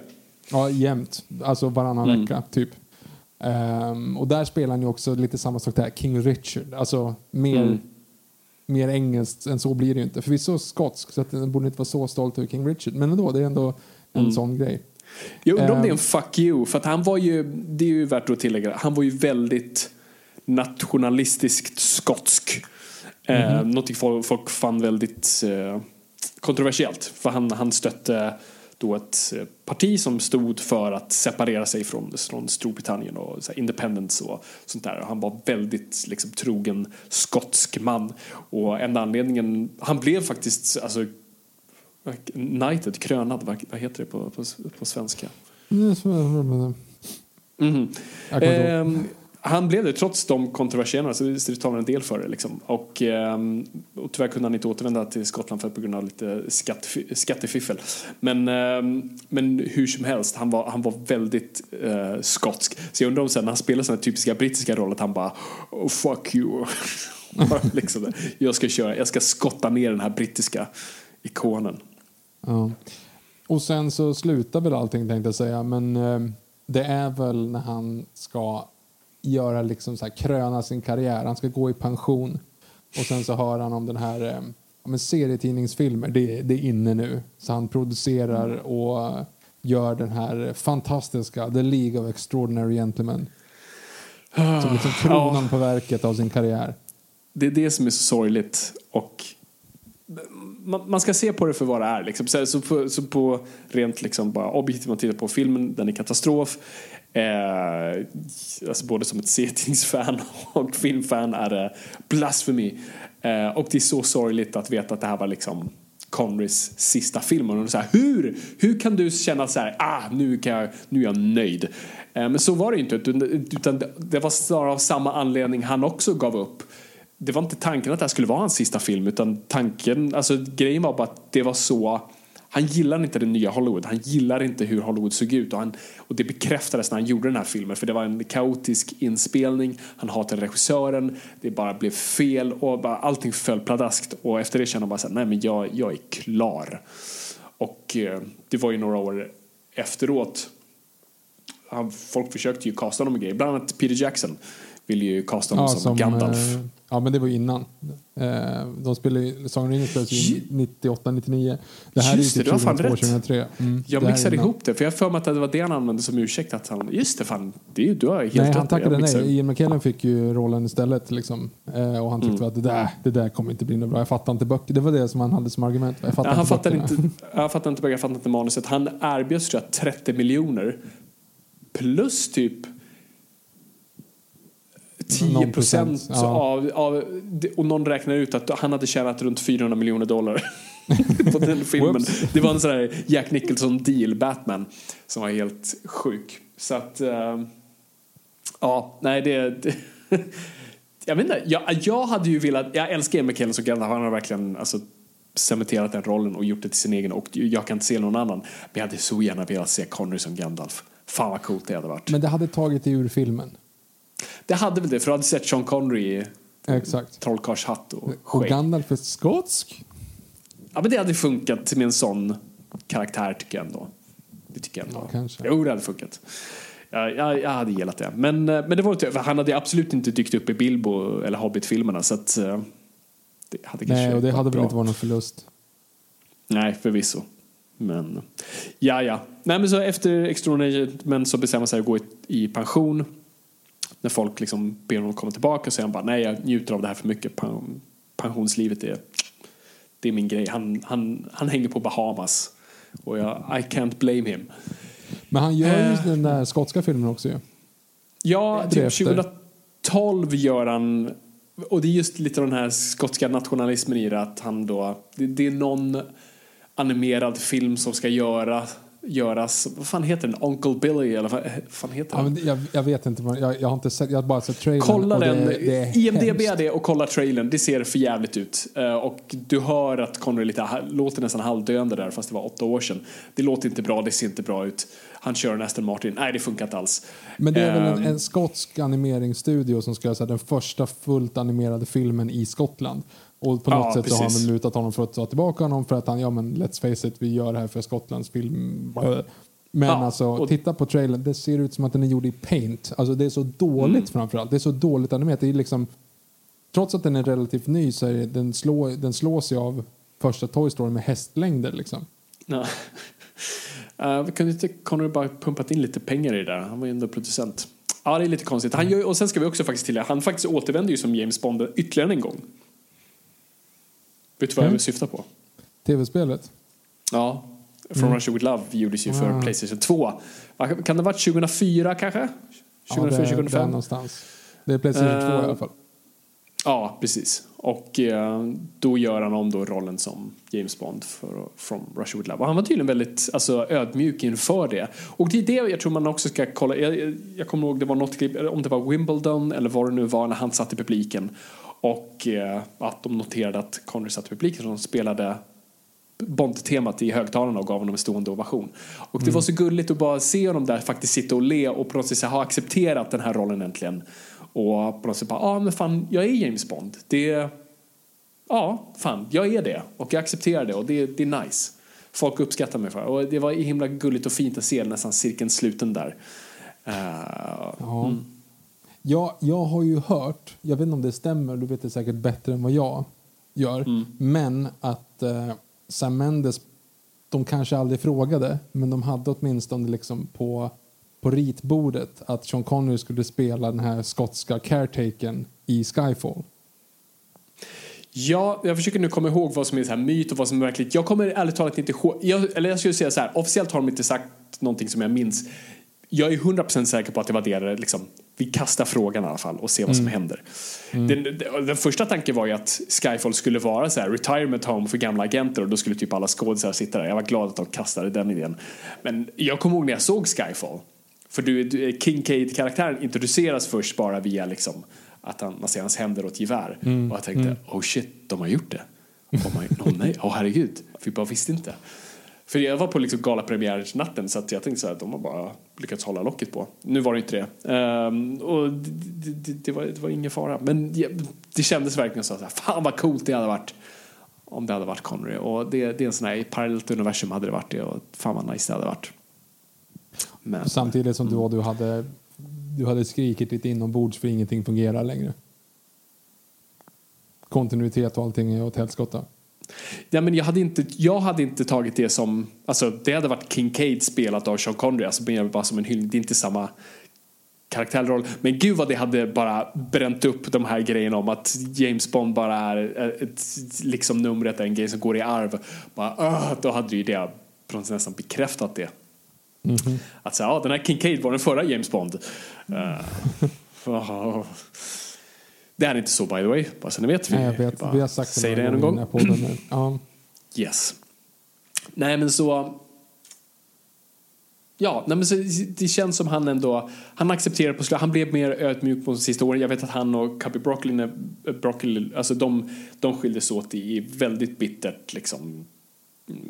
Ja, jämt. Alltså varannan Mm. vecka, typ. Ehm, och där spelar han ju också lite samma sak där, King Richard. Alltså mer, Mm. mer engelskt än så blir det ju inte. Förvisso skotsk, så att den borde inte vara så stolt över King Richard. Men ändå, det är ändå en Mm. sån grej. Jag undrar om det är Ehm. en fuck you. För att han var ju, det är ju värt att tillägga, han var ju väldigt nationalistiskt skotsk. Eh, Mhm. någonting folk, folk fann väldigt eh, kontroversiellt. För han, han stötte då ett eh, parti som stod för att separera sig från, från Storbritannien och så här, independence och sånt där. Han var väldigt liksom, trogen skotsk man. Och enda anledningen, han blev faktiskt alltså, knighted, krönad, vad, heter det på, på, på svenska? Mm, så- han blev det trots de kontroversierna, så det, så det talar en del för det. Liksom. Och, ehm, och tyvärr kunde han inte återvända till Skottland för på grund av lite skatt, skattefiffel. Men, ehm, men hur som helst, han var, han var väldigt eh, skotsk. Så jag undrar om sen när han spelar sådana typiska brittiska roller att han bara oh, fuck you. liksom, jag, ska köra, jag ska skotta ner den här brittiska ikonen. Ja. Och sen så slutar väl allting tänkte jag säga. Men eh, det är väl när han ska göra liksom så här, kröna sin karriär. Han ska gå i pension. Och sen så hör han om den här eh, ja, men serietidningsfilmer. Det, det är inne nu. Så han producerar och eh, gör den här fantastiska The League of Extraordinary Gentlemen. Som liksom kronan på verket av sin karriär. Det är det som är så sorgligt. Och man, man ska se på det för vad det är. Liksom. Så, så, på, så på rent liksom bara objektivt man tittar på filmen, den är katastrof. Eh, alltså både som ett serietidningsfan och filmfan är det blasfemi. Eh, och det är så sorgligt att veta att det här var liksom Conrys sista film. Och så här, hur, hur kan du känna så här, ah, nu, kan jag, nu är jag nöjd. Eh, men så var det inte, utan det var snarare av samma anledning han också gav upp. Det var inte tanken att det här skulle vara hans sista film, utan tanken, alltså grejen var bara att det var så han gillar inte det nya Hollywood. Han gillar inte hur Hollywood såg ut. Och, han, och det bekräftades när han gjorde den här filmen. För det var en kaotisk inspelning. Han hatade regissören. Det bara blev fel. Och bara, allting föll pladaskt. Och efter det kände han bara så här, nej men jag, jag är klar. Och eh, det var ju några år efteråt. Han, folk försökte ju casta honom med grejer. Bland annat Peter Jackson ville ju casta honom ja, som, som, Gandalf. Eh, ja, men det var innan. Eh, de spelade, Sagan om ringen spelades ju 98, 99. Det här just är ju typ 2002, 2003. Mm, jag mixade ihop det, för jag för mig att det var det han använde som ursäkt. Att han, just det, fan, det, du har helt nej, han tackade nej. Ian McKellen fick ju rollen istället. Liksom. Eh, och han tyckte mm. att det där, det där kommer inte bli något bra. Jag fattar inte böcker. Det var det som han hade som argument. Jag fattar ja, han inte fattar inte, jag fattar inte böcker, jag fattar inte manuset. Han erbjöds tror jag 30 miljoner plus typ 10 procent ja. av, av, och någon räknar ut att han hade tjänat runt 400 miljoner dollar på den filmen. det var en sån där Jack Nicholson deal, Batman, som var helt sjuk. Så att, uh, ja, nej det, det jag vet inte, jag, jag hade ju velat, jag älskar Emma Kellen så Gandalf, han har verkligen alltså, cementerat den rollen och gjort det till sin egen och jag kan inte se någon annan. Men jag hade så gärna velat se Connery som Gandalf. Fan vad coolt det hade varit. Men det hade tagit dig ur filmen? Det hade väl det, för du hade sett Sean Connery i Exakt. trollkarlshatt och skägg. Och Gandalf är skotsk? Ja, men det hade funkat med en sån karaktär tycker jag ändå. Det tycker jag ändå. Ja, kanske. Jo, det hade funkat. Jag, jag, jag hade gillat det. Men, eh, men det var han hade absolut inte dykt upp i Bilbo eller Hobbit-filmerna så att eh, det hade Nej, och det hade väl inte varit någon förlust. Nej, förvisso. Men ja, ja. Nej, men så efter Extraordinary men så bestämmer sig att gå i, i pension när folk liksom ber honom komma tillbaka så säger han bara nej jag njuter av det här för mycket. Pensionslivet är, det är min grej. Han, han, han hänger på Bahamas och jag, I can't blame him. Men han gör ju uh, den där skotska filmen också ju. Ja, typ 2012 gör han och det är just lite den här skotska nationalismen i det att han då, det, det är någon animerad film som ska göra göras. Vad fan heter den? Uncle Billy eller vad fan heter den? Ja, jag, jag, vet inte. Jag, jag har inte sett. Jag har bara sett trailern. Kolla den. Det, det IMDB är det och kolla trailern. Det ser för jävligt ut. Uh, och du hör att Connery lite, låter nästan halvdöende där fast det var åtta år sedan. Det låter inte bra. Det ser inte bra ut. Han kör en Aston Martin. Nej, det funkar inte alls. Men det är väl en, ehm. en skotsk animeringsstudio som ska göra den första fullt animerade filmen i Skottland. Och på något ja, sätt precis. så har han mutat honom för att ta tillbaka honom för att han, ja men let's face it, vi gör det här för Skottlands film. Men ja, alltså, och... titta på trailern, det ser ut som att den är gjord i paint. Alltså det är så dåligt mm. framförallt. Det är så dåligt animerat. Det är liksom, trots att den är relativt ny så är det, den, slår, den slås ju av första Toy Story med hästlängder liksom. Ja. Uh, kunde inte Connery bara pumpat in lite pengar i det där? Han var ju ändå producent. Ja, det är lite konstigt. Han gör, och sen ska vi också faktiskt till han faktiskt återvänder ju som James Bond ytterligare en gång. Vet du vad mm. jag syftar på? Tv-spelet? Ja. From mm. Russia With Love gjordes ju för ah. Playstation 2. Kan det ha varit 2004 kanske? 2004, ja, det, 2005? Det någonstans. Det är Playstation uh, 2 i alla fall. Ja, precis. Och uh, då gör han om då rollen som James Bond för From Russia With Love. Och han var tydligen väldigt alltså, ödmjuk inför det. Och det är det jag tror man också ska kolla. Jag, jag kommer ihåg det var något klipp, om det var Wimbledon eller vad det nu var när han satt i publiken och eh, att de noterade att Connery satt i publiken som spelade Bond-temat i högtalarna och gav honom en stående ovation. Och det mm. var så gulligt att bara se honom där faktiskt sitta och le och på något sätt ha accepterat den här rollen äntligen. Och på något sätt bara, ja ah, men fan, jag är James Bond. Det, ja, fan, jag är det. Och jag accepterar det och det, det är nice. Folk uppskattar mig för det. Och det var himla gulligt och fint att se nästan cirkeln sluten där. Uh, ja. Mm. Jag, jag har ju hört, jag vet inte om det stämmer, du vet det säkert bättre än vad jag gör, mm. men att eh, Sam Mendes, de kanske aldrig frågade, men de hade åtminstone liksom på, på ritbordet att Sean Connery skulle spela den här skotska caretaken i Skyfall. Ja, jag försöker nu komma ihåg vad som är så här myt och vad som är verkligt. Jag kommer ärligt talat inte ihåg. Jag, eller jag skulle säga så här, officiellt har de inte sagt någonting som jag minns. Jag är 100% säker på att det var det liksom, vi kastar frågan i alla fall och ser vad som händer. Den, den, den första tanken var ju att Skyfall skulle vara så här retirement home för gamla agenter och då skulle typ alla skådisar sitta där. Jag var glad att de kastade den idén. Men jag kommer ihåg när jag såg Skyfall. För du, du, Kincaid-karaktären introduceras först bara via liksom att han, man ser hans händer och ett gevär. Och jag tänkte, oh shit, de har gjort det. Oh, my, oh nej, oh herregud, vi bara visste inte. För jag var på liksom galapremiärnatten så att jag tänkte så här, de har bara lyckats hålla locket på. Nu var det inte ehm, det. Um, och det, det, det, var, det var ingen fara. Men det, det kändes verkligen så här, fan vad coolt det hade varit om det hade varit Connery. Och det, det är en sån här, i parallellt universum hade det varit det och fan vad nice det hade varit. Men, Samtidigt som du, och du, hade, du hade skrikit lite inombords för ingenting fungerar längre. Kontinuitet och allting är åt helskotta. Ja, men jag, hade inte, jag hade inte tagit det som... Alltså, det hade varit Kincaid spelat av Sean Connery. Alltså, mer bara som en hyllning. Det är inte samma karaktärroll. Men gud vad det hade bara bränt upp de här grejerna om att James Bond bara är ett, liksom numret, en grej som går i arv. Bara, uh, då hade ju det på något nästan bekräftat det. Att säga, ja, den här Kincaid var den förra James Bond. Uh, det är inte så by the way, bara så ni vet. Nej, jag vet. Vi har sagt några det en gång. podden. Ja. Yes. Nej men så... Ja, nej, men så, det känns som han ändå... Han accepterar på slutet. Han blev mer ödmjuk på de sista åren. Jag vet att han och Cubby Broccoli, Broccoli alltså de, de skildes åt i väldigt bittert, liksom,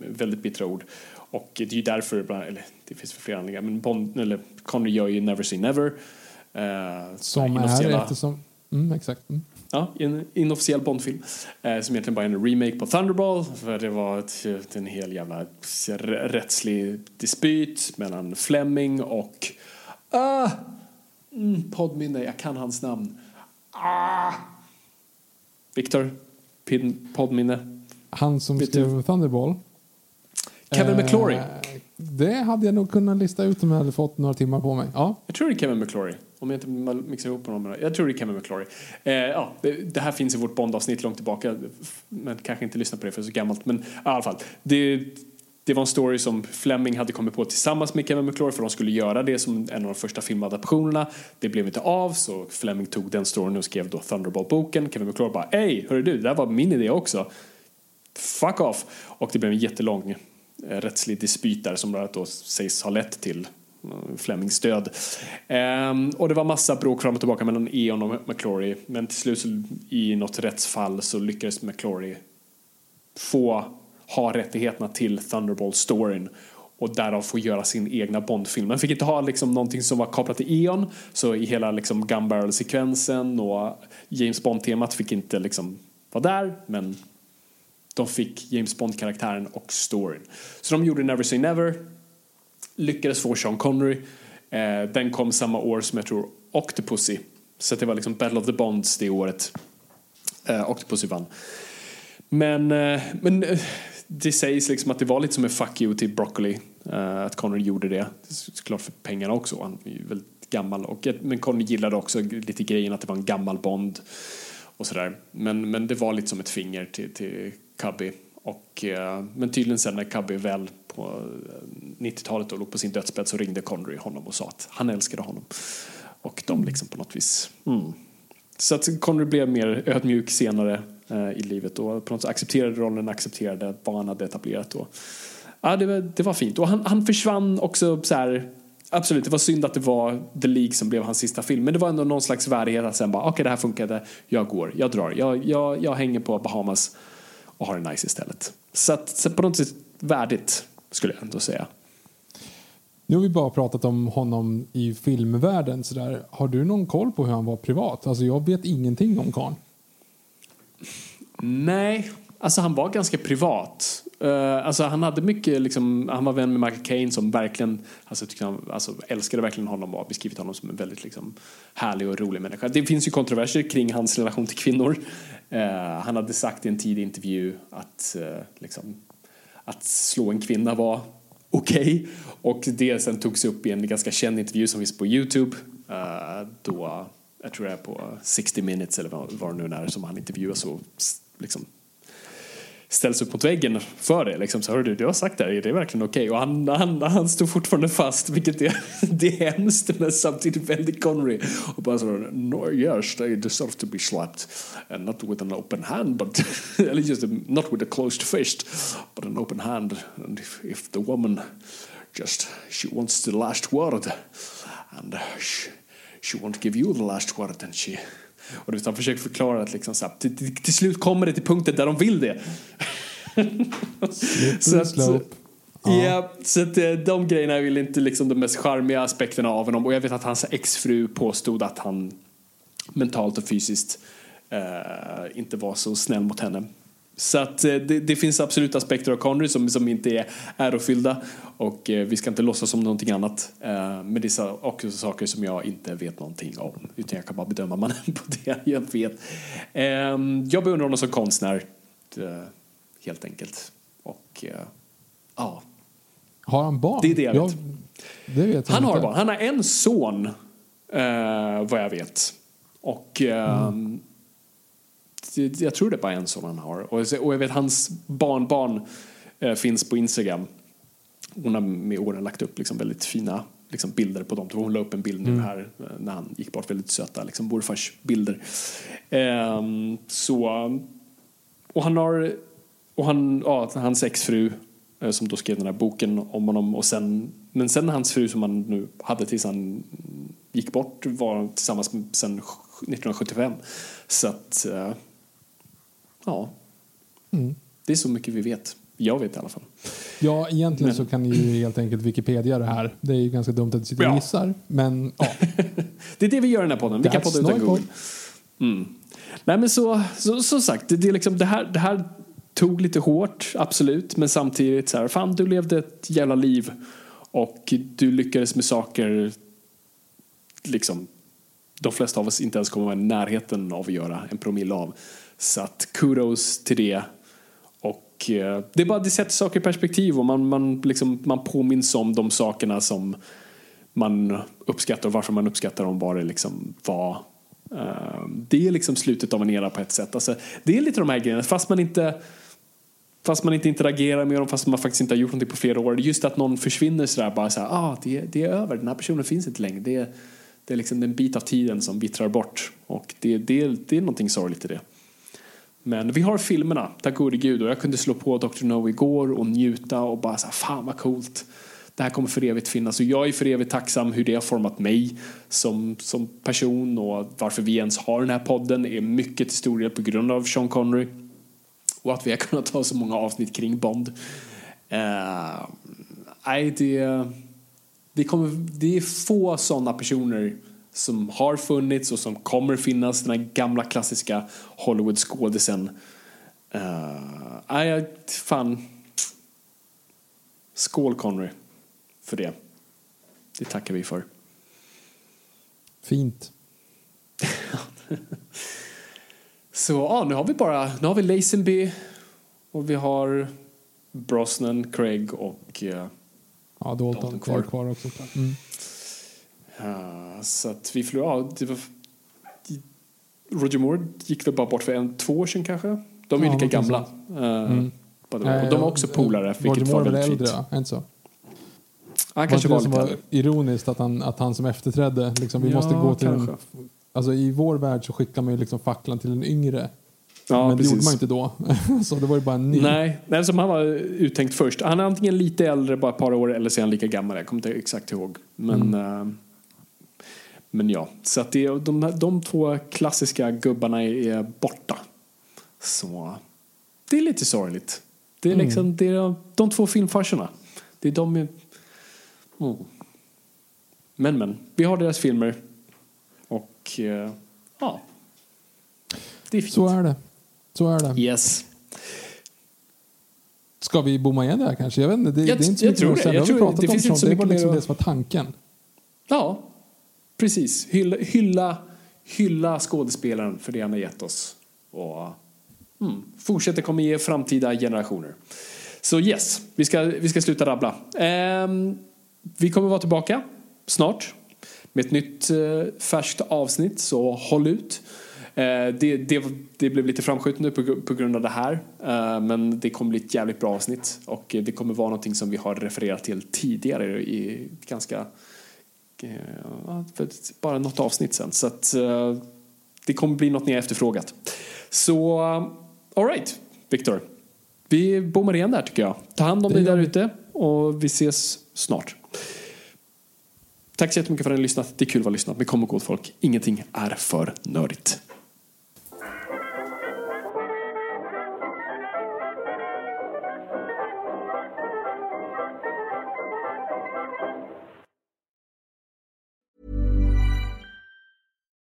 väldigt bittra ord. Och det är ju därför, eller det finns för flera anledningar, men Bond, eller Connery gör ju Never Say Never. Eh, Som är eftersom... Mm, exakt. Mm. Ja, en inofficiell Bondfilm. Eh, som egentligen bara är en remake på Thunderball. För det var ett, en hel jävla rättslig dispyt mellan Fleming och... Ah, mm, poddminne, jag kan hans namn. Ah, Victor, pin, poddminne. Han som Vet skrev Thunderball. Kevin Eh, McClory. Det hade jag nog kunnat lista ut om jag hade fått några timmar på mig. Ja. Jag tror det är Kevin McClory. Om jag inte mixar ihop honom med Jag tror det är Kevin McClory. Eh, ja, det, det här finns i vårt Bond-avsnitt långt tillbaka. Men kanske inte lyssna på det för det är så gammalt. Men i alla fall. Det, det var en story som Fleming hade kommit på tillsammans med Kevin McClory för de skulle göra det som en av de första filmadaptionerna. Det blev inte av så Fleming tog den storyn och skrev då Thunderball-boken. Kevin McClory bara Hej, hörru du, det där var min idé också. Fuck off! Och det blev en jättelång eh, rättslig dispyt där som bland annat då sägs ha lett till Flemings död. Ehm, och det var massa bråk fram och tillbaka mellan Eon och McClory. Men till slut så, i något rättsfall så lyckades McClory få ha rättigheterna till Thunderball-storyn och därav få göra sin egna Bond-film. Man fick inte ha liksom någonting som var kopplat till Eon, så i hela liksom gun barrel-sekvensen och James Bond-temat fick inte liksom vara där, men de fick James Bond-karaktären och storyn. Så de gjorde Never Say Never, lyckades få Sean Connery. Eh, den kom samma år som jag tror Octopussy. Så det var liksom Battle of the Bonds det året eh, Octopussy vann. Men, eh, men eh, det sägs liksom att det var lite som en fuck you till Broccoli. eh, att Connery gjorde det. Såklart för pengarna också. Han är ju väldigt gammal. Och, men Connery gillade också lite grejen att det var en gammal Bond. Och sådär. Men, men det var lite som ett finger till, till Cubby. Och, eh, men tydligen sen när Cubby väl på eh, 90-talet då låg på sin dödsbädd så ringde Connery honom och sa att han älskade honom. Och de liksom på något vis... Mm. Så att Connery blev mer ödmjuk senare eh, i livet och på något sätt accepterade rollen, accepterade vad han hade etablerat då. Ja, det var, det var fint. Och han, han försvann också så här... Absolut, det var synd att det var The League som blev hans sista film. Men det var ändå någon slags värdighet att sen bara, okej okay, det här funkade, jag går, jag drar. Jag, jag, jag hänger på Bahamas och har det nice istället. Så, att, så på något sätt värdigt, skulle jag ändå säga. Nu har vi bara pratat om honom i filmvärlden. Så där. Har du någon koll på hur han var privat? Alltså jag vet ingenting om karln. Nej, alltså han var ganska privat. Uh, alltså han hade mycket, liksom, han var vän med Michael Caine som verkligen, alltså, tyckte han, alltså älskade verkligen honom och beskrivit honom som en väldigt liksom, härlig och rolig människa. Det finns ju kontroverser kring hans relation till kvinnor. Eh, han hade sagt i en tidig intervju att, uh, liksom, att slå en kvinna var okej. Och det sen togs upp i en ganska känd intervju som finns på Youtube. Eh, då, jag tror det är på 60 minutes eller vad, vad det nu är som han intervjuas och liksom ställs upp mot väggen för det. Liksom. Så hör du, du har sagt det här, är det verkligen okej? Okay? Och han, han, han står fortfarande fast, vilket är, det är hemskt men samtidigt väldigt Connery. Och bara så, no, yes, they deserve to be slapped. And not with an open hand, but, eller just not with a closed fist, but an open hand. And if, if the woman just, she wants the last word, and she, she won't give you the last word, and she och han försöker förklara att liksom så här, till, till, till, slut kommer det till punkten där de vill det. så att, ja. ja, så att eh, de grejerna är väl inte liksom de mest charmiga aspekterna av honom. Och jag vet att hans exfru påstod att han mentalt och fysiskt eh, inte var så snäll mot henne. Så att eh, det, det, finns absolut aspekter av Connery som, som inte är ärofyllda och eh, vi ska inte låtsas som någonting annat. Eh, men det är också saker som jag inte vet någonting om utan jag kan bara bedöma mannen på det jag vet. Eh, jag beundrar honom som konstnär helt enkelt. Och ja. Har han barn? Det är det jag vet. det vet han inte. har barn. Han har en son vad jag vet. Och mm jag tror det är bara en son han har. Och, jag vet hans barnbarn eh, finns på Instagram. Hon har med åren lagt upp liksom väldigt fina liksom, bilder på dem. Hon la upp en bild nu mm. här eh, när han gick bort. Väldigt söta liksom, morfars bilder. Eh, så, och han har, och han, ja, hans exfru eh, som då skrev den här boken om honom och sen, men sen hans fru som han nu hade tills han gick bort var tillsammans sen 1975. Så att Ja. Mm. Det är så mycket vi vet. Jag vet i alla fall. Ja, egentligen men. så kan ni ju helt enkelt Wikipedia det här. Det är ju ganska dumt att du sitter och gissar. Men, ja. det är det vi gör i den här podden. Vi kan podda utan Google. Mm. Nej men så, så, som sagt, det, det, liksom, det, här, det här tog lite hårt, absolut. Men samtidigt så här, fan du levde ett jävla liv. Och du lyckades med saker, liksom, de flesta av oss inte ens kommer vara i närheten av att göra en promille av. Så att kudos till det. Och eh, det är bara det sätter saker i perspektiv och man, man, liksom, man påminns om de sakerna som man uppskattar och varför man uppskattar dem, vad det liksom var. Uh, det är liksom slutet av en era på ett sätt. Alltså, det är lite de här grejerna, fast man inte fast man inte interagerar med dem, fast man faktiskt inte har gjort någonting på flera år. Just att någon försvinner sådär, bara såhär, ah, det, det är över, den här personen finns inte längre. Det, det är liksom en bit av tiden som vittrar bort. Och det, det, det är någonting sorgligt i det. Men vi har filmerna, tack gode gud. Och jag kunde slå på Dr. No igår och njuta och bara så fan vad coolt. Det här kommer för evigt finnas. Och jag är för evigt tacksam hur det har format mig som, som person och varför vi ens har den här podden är mycket till stor del på grund av Sean Connery. Och att vi har kunnat ha så många avsnitt kring Bond. Uh, nej, det, det, kommer, det är få sådana personer som har funnits och som kommer finnas, den här gamla klassiska Hollywood-skådisen. Uh, fan. Skål Connery för det. Det tackar vi för. Fint. Så ja, nu har vi bara, nu har vi Lazenby och vi har Brosnan, Craig och uh, ja, Dalton, Dalton kvar. kvar också. Mm. Uh, så att vi förlorade, ja, var, Roger Moore gick väl bara bort för en, två år sedan kanske. De är ja, lika gamla. Uh, mm. Och de är också polare, vilket var väldigt fint. Äldre, inte så? Han kanske var, lite var ironiskt att han, att han som efterträdde, liksom, vi ja, måste gå till en, alltså i vår värld så skickar man ju liksom facklan till en yngre. Ja, men det gjorde man inte då. så det var ju bara en ny. Nej, nej som han var uttänkt först. Han är antingen lite äldre, bara ett par år, eller så är han lika gammal. Jag kommer inte exakt ihåg. Men mm. Men ja, så att det, de, de två klassiska gubbarna är borta. Så det är lite sorgligt. Det är mm. liksom det är de två filmfarserna. Det är de... Oh. Men men, vi har deras filmer. Och uh, ja, det är fint. Så är det. Så är det. Yes. Ska vi bomma igen det här kanske? Jag vet inte. Det, jag, det är inte jag tror det. Jag tror, det, det finns inte så mycket Det var liksom det som var tanken. Ja, Precis, hylla, hylla, hylla skådespelaren för det han har gett oss. Och mm, fortsätter komma ge framtida generationer. Så yes, vi ska, vi ska sluta rabbla. Um, vi kommer vara tillbaka snart med ett nytt eh, färskt avsnitt, så håll ut. Eh, det, det, det blev lite framskjutet nu på, på grund av det här. Eh, men det kommer bli ett jävligt bra avsnitt. Och det kommer vara någonting som vi har refererat till tidigare i ganska... Eh, för bara något avsnitt sen. Så att eh, det kommer bli något ni har efterfrågat. Så, alright, Viktor. Vi bommar igen där tycker jag. Ta hand om dig där ute och vi ses snart. Tack så jättemycket för att ni har lyssnat. Det är kul att vara lyssnat. Men kom och gå folk. Ingenting är för nördigt.